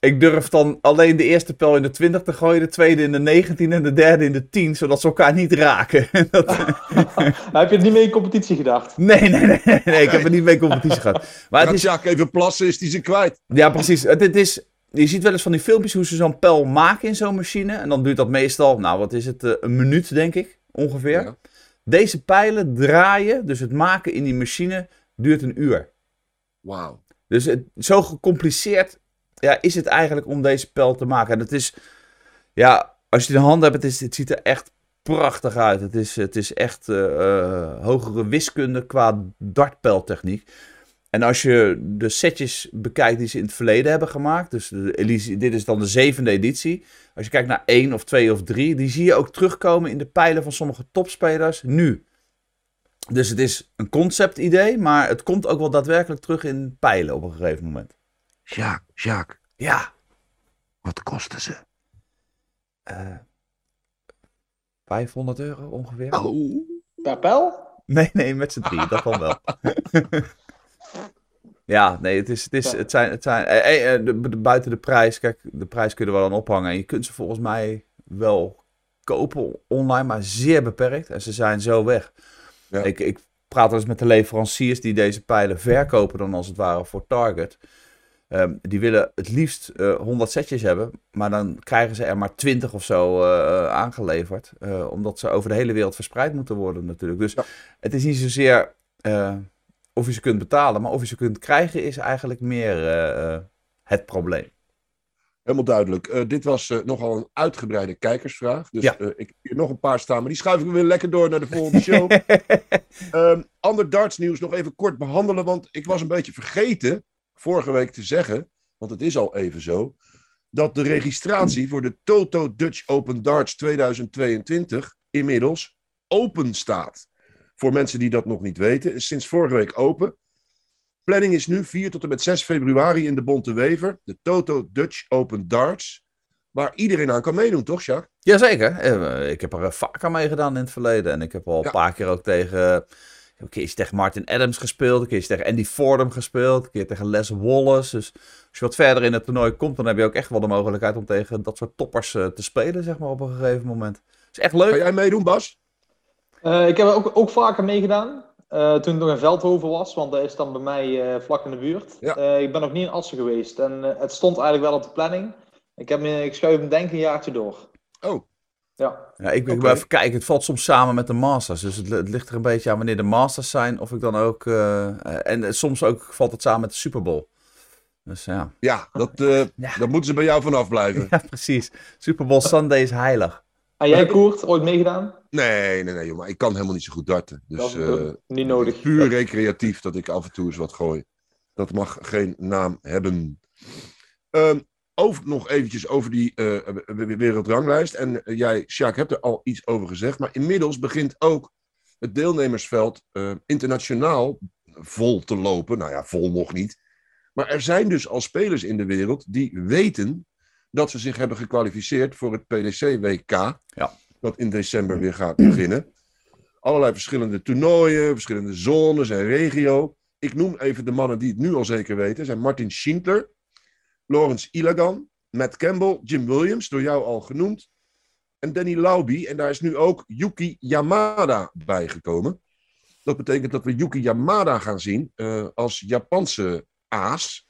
Speaker 5: ik durf dan alleen de eerste pijl in de 20 te gooien, de tweede in de 19 en de derde in de 10, zodat ze elkaar niet raken. dat...
Speaker 4: heb je het niet mee in competitie gedacht?
Speaker 5: Nee, nee, nee, nee, nee ik heb het niet mee in competitie gehad.
Speaker 3: Maar het is... Jacques even plassen, is die ze kwijt.
Speaker 5: Ja, precies. Het, is, je ziet wel eens van die filmpjes hoe ze zo'n pijl maken in zo'n machine. En dan duurt dat meestal, nou wat is het, eh, een minuut denk ik, ongeveer. Ja. Deze pijlen draaien, dus het maken in die machine, duurt een uur.
Speaker 3: Wauw.
Speaker 5: Dus het, zo gecompliceerd ja, is het eigenlijk om deze pijl te maken. En het is, ja, als je de hand hebt, het, het ziet er echt prachtig uit. Het is, het is echt uh, hogere wiskunde qua dartpijltechniek. En als je de setjes bekijkt die ze in het verleden hebben gemaakt, dus dit is dan de zevende editie. Als je kijkt naar één of twee of drie, die zie je ook terugkomen in de pijlen van sommige topspelers nu. Dus het is een concept-idee, maar het komt ook wel daadwerkelijk terug in pijlen op een gegeven moment.
Speaker 3: Jacques, Jacques.
Speaker 5: Ja.
Speaker 3: Wat kosten ze?
Speaker 5: Uh, 500 euro ongeveer.
Speaker 3: Oh.
Speaker 4: Per pijl?
Speaker 5: Nee, nee, met z'n drie, dat dan wel. ja, nee, het, is, het, is, het zijn, het zijn eh, eh, de, de, buiten de prijs, kijk, de prijs kunnen we dan ophangen. En je kunt ze volgens mij wel kopen online, maar zeer beperkt. En ze zijn zo weg. Ja. Ik, ik praat eens met de leveranciers die deze pijlen verkopen dan als het ware voor Target. Um, die willen het liefst uh, eh, 100 setjes hebben, maar dan krijgen ze er maar 20 of zo uh, aangeleverd. Uh, omdat ze over de hele wereld verspreid moeten worden natuurlijk. Dus ja. het is niet zozeer of je ze kunt betalen, maar of je ze kunt krijgen is eigenlijk meer het probleem.
Speaker 3: Helemaal duidelijk. Dit was nogal een uitgebreide kijkersvraag. Dus
Speaker 5: ja.
Speaker 3: ik heb hier nog een paar staan, maar die schuiven we weer lekker door naar de volgende show. um, ander dartsnieuws nog even kort behandelen, want ik was een beetje vergeten vorige week te zeggen, want het is al even zo, dat de registratie voor de Toto Dutch Open Darts 2022 inmiddels open staat. Voor mensen die dat nog niet weten, is sinds vorige week open. Planning is nu 4 tot en met 6 februari in de Bonte Wever, de Toto Dutch Open Darts. Waar iedereen aan kan meedoen, toch, Jacques?
Speaker 5: Jazeker. Ik heb er vaak aan meegedaan in het verleden. En ik heb al een ja. paar keer ook tegen een keer tegen Martin Adams gespeeld, een keer tegen Andy Fordham gespeeld, een keer tegen Les Wallace. Dus als je wat verder in het toernooi komt, dan heb je ook echt wel de mogelijkheid om tegen dat soort toppers uh, te spelen, zeg maar, op een gegeven moment. is echt leuk.
Speaker 3: Ga jij meedoen, Bas?
Speaker 4: Uh, ik heb ook, ook vaker meegedaan. Uh, toen ik nog in Veldhoven was, want dat is dan bij mij vlak in de buurt.
Speaker 3: Ja.
Speaker 4: ik ben nog niet in Assen geweest en het stond eigenlijk wel op de planning. Ik, heb, ik schuif hem denk ik een jaartje door.
Speaker 3: Oh,
Speaker 4: ja.
Speaker 5: ja ik wil okay. even kijken. Het valt soms samen met de Masters. Dus het, het, ligt er een beetje aan wanneer de Masters zijn. Of ik dan ook. Uh, en soms ook valt het samen met de Super Bowl. Dus ja.
Speaker 3: Ja, dat, uh, ja. daar moeten ze bij jou vanaf blijven.
Speaker 5: Ja, precies. Super Bowl Sunday is heilig.
Speaker 4: En jij, Koert, ooit meegedaan?
Speaker 3: Nee, nee, nee, jongen. Ik kan helemaal niet zo goed darten. Dus,
Speaker 4: dat is uh, niet nodig.
Speaker 3: Puur recreatief dat ik af en toe eens wat gooi. Dat mag geen naam hebben. Um, over, nog eventjes over die uh, wereldranglijst. En uh, jij, Sjaak, hebt er al iets over gezegd. Maar inmiddels begint ook het deelnemersveld uh, internationaal vol te lopen. Nou ja, vol nog niet. Maar er zijn dus al spelers in de wereld die weten dat ze zich hebben gekwalificeerd voor het PDC-WK.
Speaker 5: Ja.
Speaker 3: Dat in december weer gaat beginnen. Allerlei verschillende toernooien, verschillende zones en regio. Ik noem even de mannen die het nu al zeker weten. zijn Martin Schindler, Lawrence Ilagan, Matt Campbell, Jim Williams, door jou al genoemd. En Danny Lauby. En daar is nu ook Yuki Yamada bijgekomen. Dat betekent dat we Yuki Yamada gaan zien uh, als Japanse aas.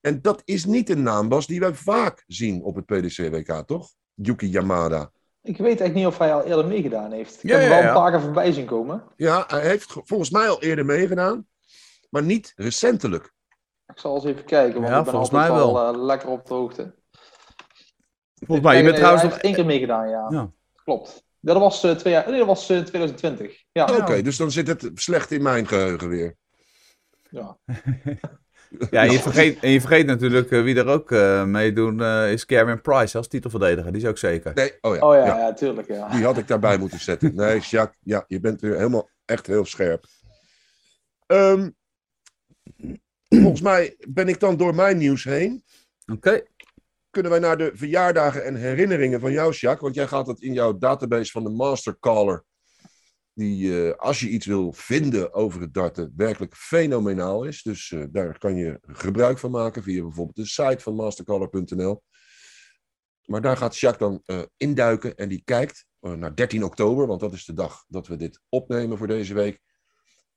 Speaker 3: En dat is niet een naambas die wij vaak zien op het PDC-WK, toch? Yuki Yamada.
Speaker 4: Ik weet eigenlijk niet of hij al eerder meegedaan heeft. Ik heb hem wel een paar keer voorbij zien komen.
Speaker 3: Ja, hij heeft volgens mij al eerder meegedaan. Maar niet recentelijk.
Speaker 4: Ik zal eens even kijken, want ik ben altijd mij wel uh, lekker op de hoogte.
Speaker 5: Volgens mij, je bent trouwens
Speaker 4: nog één keer meegedaan, ja. ja. Klopt. Dat was, uh, twee jaar, nee, dat was uh, 2020. Ja.
Speaker 3: Oké, okay, dus dan zit het slecht in mijn geheugen weer.
Speaker 4: Ja.
Speaker 5: ja, en je vergeet, en je vergeet natuurlijk wie er ook uh, meedoen, uh, is Kevin Price als titelverdediger. Die is ook zeker.
Speaker 3: Nee, oh ja.
Speaker 4: Oh ja, ja. ja tuurlijk. Ja.
Speaker 3: Die had ik daarbij moeten zetten. Nee, Jacques, ja, je bent weer helemaal echt heel scherp. Um, volgens mij ben ik dan door mijn nieuws heen.
Speaker 5: Oké
Speaker 3: kunnen wij naar de verjaardagen en herinneringen van jou, Jacques. Want jij gaat het in jouw database van de Mastercaller. Die, uh, als je iets wil vinden over het darten, werkelijk fenomenaal is. Dus uh, daar kan je gebruik van maken via bijvoorbeeld de site van mastercaller.nl. Maar daar gaat Jacques dan uh, induiken en die kijkt naar 13 oktober, want dat is de dag dat we dit opnemen voor deze week.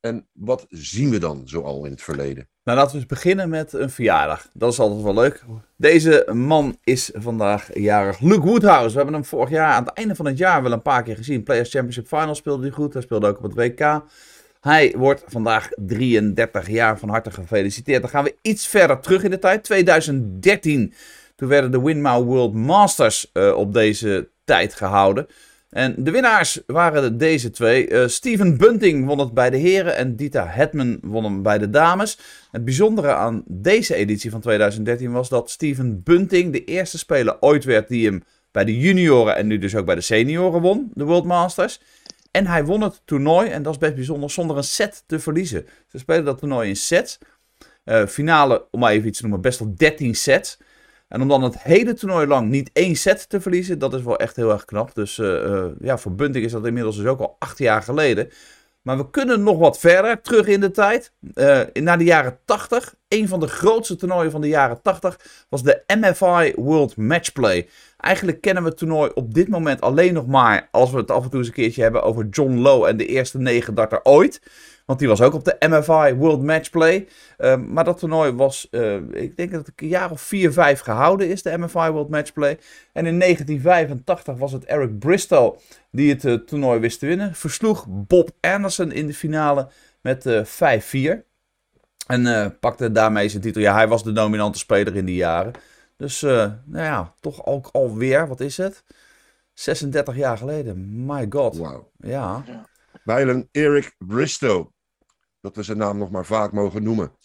Speaker 3: En wat zien we dan zoal in het verleden?
Speaker 5: Nou, laten we eens beginnen met een verjaardag. Dat is altijd wel leuk. Deze man is vandaag jarig. Luke Woodhouse. We hebben hem vorig jaar aan het einde van het jaar wel een paar keer gezien. Players Championship Finals speelde hij goed. Hij speelde ook op het WK. Hij wordt vandaag 33 jaar. Van harte gefeliciteerd. Dan gaan we iets verder terug in de tijd. 2013. Toen werden de Winmau World Masters uh, op deze tijd gehouden. En de winnaars waren deze twee. Uh, Steven Bunting won het bij de heren en Dita Hetman won hem bij de dames. Het bijzondere aan deze editie van 2013 was dat Steven Bunting de eerste speler ooit werd die hem bij de junioren en nu dus ook bij de senioren won, de World Masters. En hij won het toernooi, en dat is best bijzonder, zonder een set te verliezen. Ze spelen dat toernooi in sets. Uh, finale, om maar even iets te noemen, best wel 13 sets. En om dan het hele toernooi lang niet één set te verliezen, dat is wel echt heel erg knap. Dus uh, ja, voor Bunting is dat inmiddels dus ook al acht jaar geleden. Maar we kunnen nog wat verder terug in de tijd. Uh, naar de jaren 80. Een van de grootste toernooien van de jaren 80 was de MFI World Matchplay. Eigenlijk kennen we het toernooi op dit moment alleen nog maar als we het af en toe eens een keertje hebben over John Lowe en de eerste negen darter ooit. Want die was ook op de MFI World Matchplay. Uh, maar dat toernooi was, uh, ik denk dat het een jaar of 4, 5 gehouden is, de MFI World Matchplay. En in 1985 was het Eric Bristow die het uh, toernooi wist te winnen. Versloeg Bob Anderson in de finale met 5-4. En pakte daarmee zijn titel. Ja, hij was de dominante speler in die jaren. Dus, nou ja, toch ook alweer, wat is het? 36 jaar geleden. My god.
Speaker 3: Wow.
Speaker 5: Ja.
Speaker 3: Wijlen Eric Bristow dat we zijn naam nog maar vaak mogen noemen.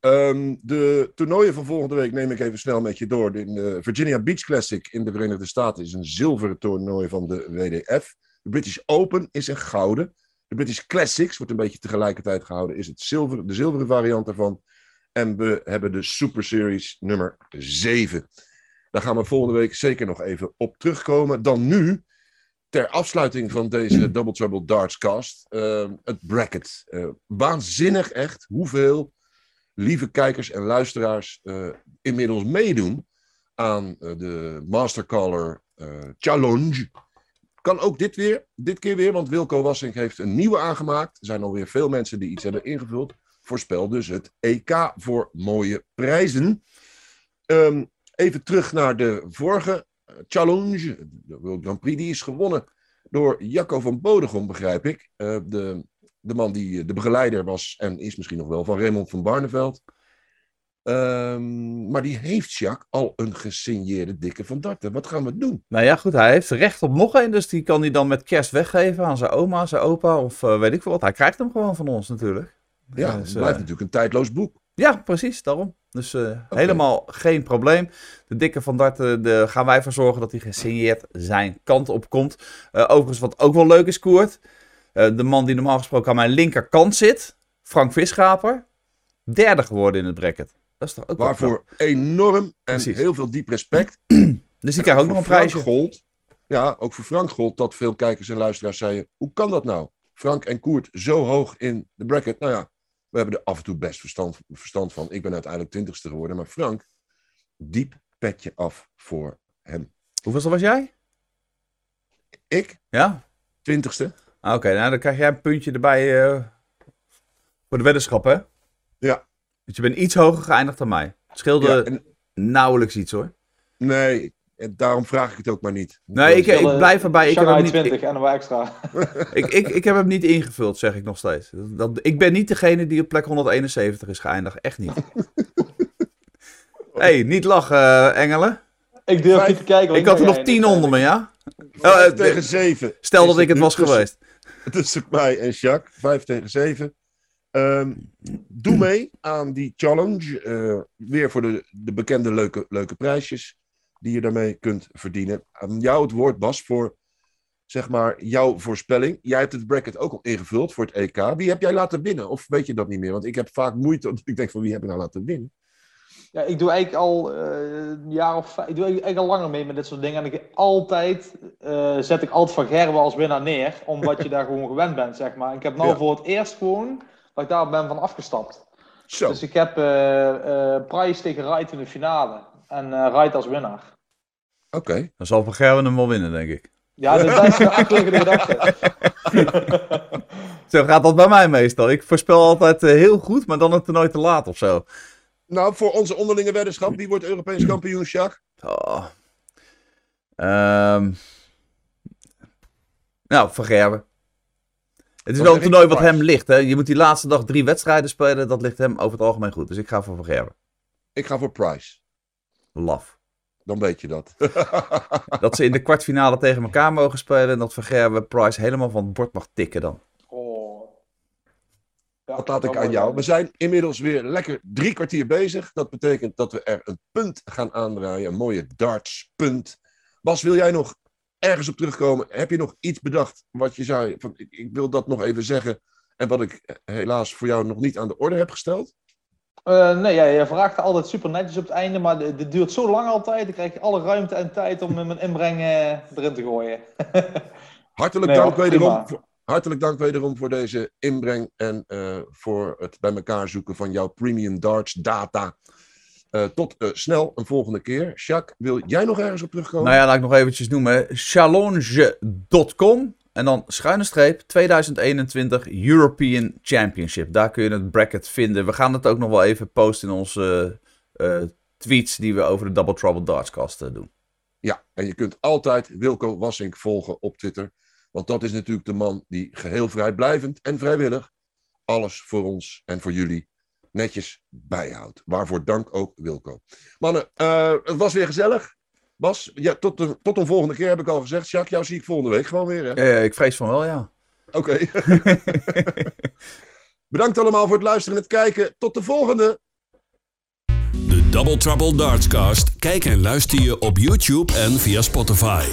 Speaker 3: Um, de toernooien van volgende week neem ik even snel met je door. De Virginia Beach Classic in de Verenigde Staten is een zilveren toernooi van de WDF. De British Open is een gouden. De British Classics wordt een beetje tegelijkertijd gehouden. Is het zilver, de zilveren variant daarvan. En we hebben de Super Series nummer 7. Daar gaan we volgende week zeker nog even op terugkomen. Dan nu ter afsluiting van deze Double Trouble Darts cast, uh, het bracket. Uh, waanzinnig echt hoeveel lieve kijkers en luisteraars uh, inmiddels meedoen aan de Mastercaller Challenge. Kan ook dit, weer, dit keer weer, want Wilco Wassink heeft een nieuwe aangemaakt. Er zijn alweer veel mensen die iets hebben ingevuld. Voorspel dus het EK voor mooie prijzen. Um, even terug naar de vorige Challenge, de World Grand Prix, die is gewonnen door Jacco van Bodegom, begrijp ik. Uh, de, de man die de begeleider was en is misschien nog wel van Raymond van Barneveld. Um, maar die heeft Jacques al een gesigneerde dikke van Darten. Wat gaan we doen?
Speaker 5: Nou ja, goed, hij heeft recht op nog een. Dus die kan hij dan met kerst weggeven aan zijn oma, zijn opa of uh, weet ik veel wat. Hij krijgt hem gewoon van ons natuurlijk.
Speaker 3: Ja, dus, het blijft uh, natuurlijk een tijdloos boek.
Speaker 5: Ja, precies, daarom. Dus uh, okay. helemaal geen probleem. De dikke van Darten de, gaan wij ervoor zorgen dat hij gesigneerd zijn kant op komt. Uh, overigens, wat ook wel leuk is, Koert. Uh, de man die normaal gesproken aan mijn linkerkant zit, Frank Vischaper, derde geworden in het bracket. Dat is toch ook wel
Speaker 3: Waarvoor enorm en
Speaker 5: Precies.
Speaker 3: heel veel diep respect.
Speaker 5: Dus die krijgt ook nog een prijsje.
Speaker 3: Gold, ja, ook voor Frank Gold dat veel kijkers en luisteraars zeiden: hoe kan dat nou? Frank en Koert zo hoog in de bracket. Nou ja, we hebben er af en toe best verstand, verstand van. Ik ben uiteindelijk twintigste geworden, maar Frank, diep petje af voor hem.
Speaker 5: Hoeveel was jij?
Speaker 3: Ik,
Speaker 5: Ja?
Speaker 3: twintigste.
Speaker 5: Ah, Oké, nou dan krijg jij een puntje erbij eh, voor de weddenschap, hè?
Speaker 3: Ja.
Speaker 5: Dus je bent iets hoger geëindigd dan mij. Het scheelde
Speaker 3: Ja, en,
Speaker 5: nauwelijks iets, hoor.
Speaker 3: nee, en daarom vraag ik het ook maar niet.
Speaker 5: Nee, ik, ik blijf erbij. Ik heb, hem niet,
Speaker 4: 20 en nog extra.
Speaker 5: ik, ik, ik heb hem niet ingevuld, zeg ik nog steeds. Dat, dat- ik ben niet degene die op plek 171 is geëindigd. Echt niet. hey, niet lachen, eh, Engelen.
Speaker 4: Ik durf
Speaker 3: Vijf-
Speaker 4: niet te kijken.
Speaker 5: Ik had er nog
Speaker 4: ben
Speaker 5: 10
Speaker 4: jij
Speaker 5: onder me, ja?
Speaker 3: Vijf
Speaker 5: eh,
Speaker 3: tegen zeven.
Speaker 5: Stel
Speaker 3: is
Speaker 5: dat ik het was
Speaker 3: tussen-
Speaker 5: geweest.
Speaker 3: tussen mij en Jacques. Vijf tegen zeven. Ehm, doe mee aan die challenge. eh, weer voor de, de bekende leuke, leuke prijsjes die je daarmee kunt verdienen. Aan jou het woord, Bas, voor zeg maar jouw voorspelling. Jij hebt het bracket ook al ingevuld voor het EK. Wie heb jij laten winnen? Of weet je dat niet meer? Want ik heb vaak moeite. want Ik denk van wie heb ik nou laten winnen?
Speaker 4: Ja, ik doe eigenlijk al eh, een jaar of vijf, ik doe eigenlijk al langer mee met dit soort dingen. En ik altijd eh, zet ik altijd van Gerben als winnaar neer, omdat je daar gewoon gewend bent, zeg maar. Ik heb nou
Speaker 3: Ja.
Speaker 4: voor het eerst gewoon dat ik daar ben van afgestapt.
Speaker 3: Zo.
Speaker 4: Dus ik heb eh Price tegen Wright in de finale. En Wright als winnaar.
Speaker 3: Oké.
Speaker 5: Dan zal Van Gerwen hem wel winnen, denk ik.
Speaker 4: Ja, dat is een gedachte.
Speaker 5: Zo gaat dat bij mij meestal. Ik voorspel altijd eh, heel goed, maar dan een toernooi te laat of zo.
Speaker 3: Nou, voor onze onderlinge weddenschap. Wie wordt Europees kampioen, Jacques?
Speaker 5: Oh. Ehm. Nou, Van Gerwen. Het is wel een toernooi wat hem ligt. Hè. Je moet die laatste dag drie wedstrijden spelen. Dat ligt hem over het algemeen goed. Dus ik ga voor Van Gerwen.
Speaker 3: Ik ga voor Price.
Speaker 5: Laf.
Speaker 3: Dan weet je dat.
Speaker 5: Dat ze in de kwartfinale tegen elkaar mogen spelen. En dat Van Gerwen Price helemaal van het bord mag tikken dan.
Speaker 4: Oh. Ja,
Speaker 3: Dat laat ik aan jou. We zijn inmiddels weer lekker drie kwartier bezig. Dat betekent dat we er een punt gaan aandraaien. Een mooie darts punt. Bas, wil jij nog ergens op terugkomen? Heb je nog iets bedacht wat je zei? Van, ik, ik wil dat nog even zeggen. En wat ik helaas voor jou nog niet aan de orde heb gesteld.
Speaker 4: Eh, nee, ja, je vraagt altijd super netjes op het einde, maar dit duurt zo lang altijd. Dan krijg je alle ruimte en tijd om met mijn inbreng erin te gooien.
Speaker 3: Hartelijk,
Speaker 4: Nee,
Speaker 3: dank wederom, voor, hartelijk dank wederom voor deze inbreng. En eh, voor het bij elkaar zoeken van jouw premium darts data. Eh, tot snel een volgende keer. Jacques, wil jij nog ergens op terugkomen?
Speaker 5: Nou ja, laat ik nog eventjes noemen. Challenge.com. En dan schuine streep 2021 European Championship. Daar kun je het bracket vinden. We gaan het ook nog wel even posten in onze eh, tweets die we over de Double Trouble Dartscast eh, doen.
Speaker 3: Ja, en je kunt altijd Wilco Wassink volgen op Twitter. Want dat is natuurlijk de man die geheel vrijblijvend en vrijwillig alles voor ons en voor jullie netjes bijhoudt. Waarvoor dank ook Wilco. Mannen, eh, het was weer gezellig. Bas, ja, tot, de, tot een volgende keer heb ik al gezegd. Jacques, jou zie ik volgende week gewoon weer. Hè?
Speaker 5: Eh, ik vrees van wel, ja.
Speaker 3: Oké. Bedankt allemaal voor het luisteren en het kijken. Tot de volgende.
Speaker 1: De Double Trouble Dartscast. Kijk en luister je op YouTube en via Spotify.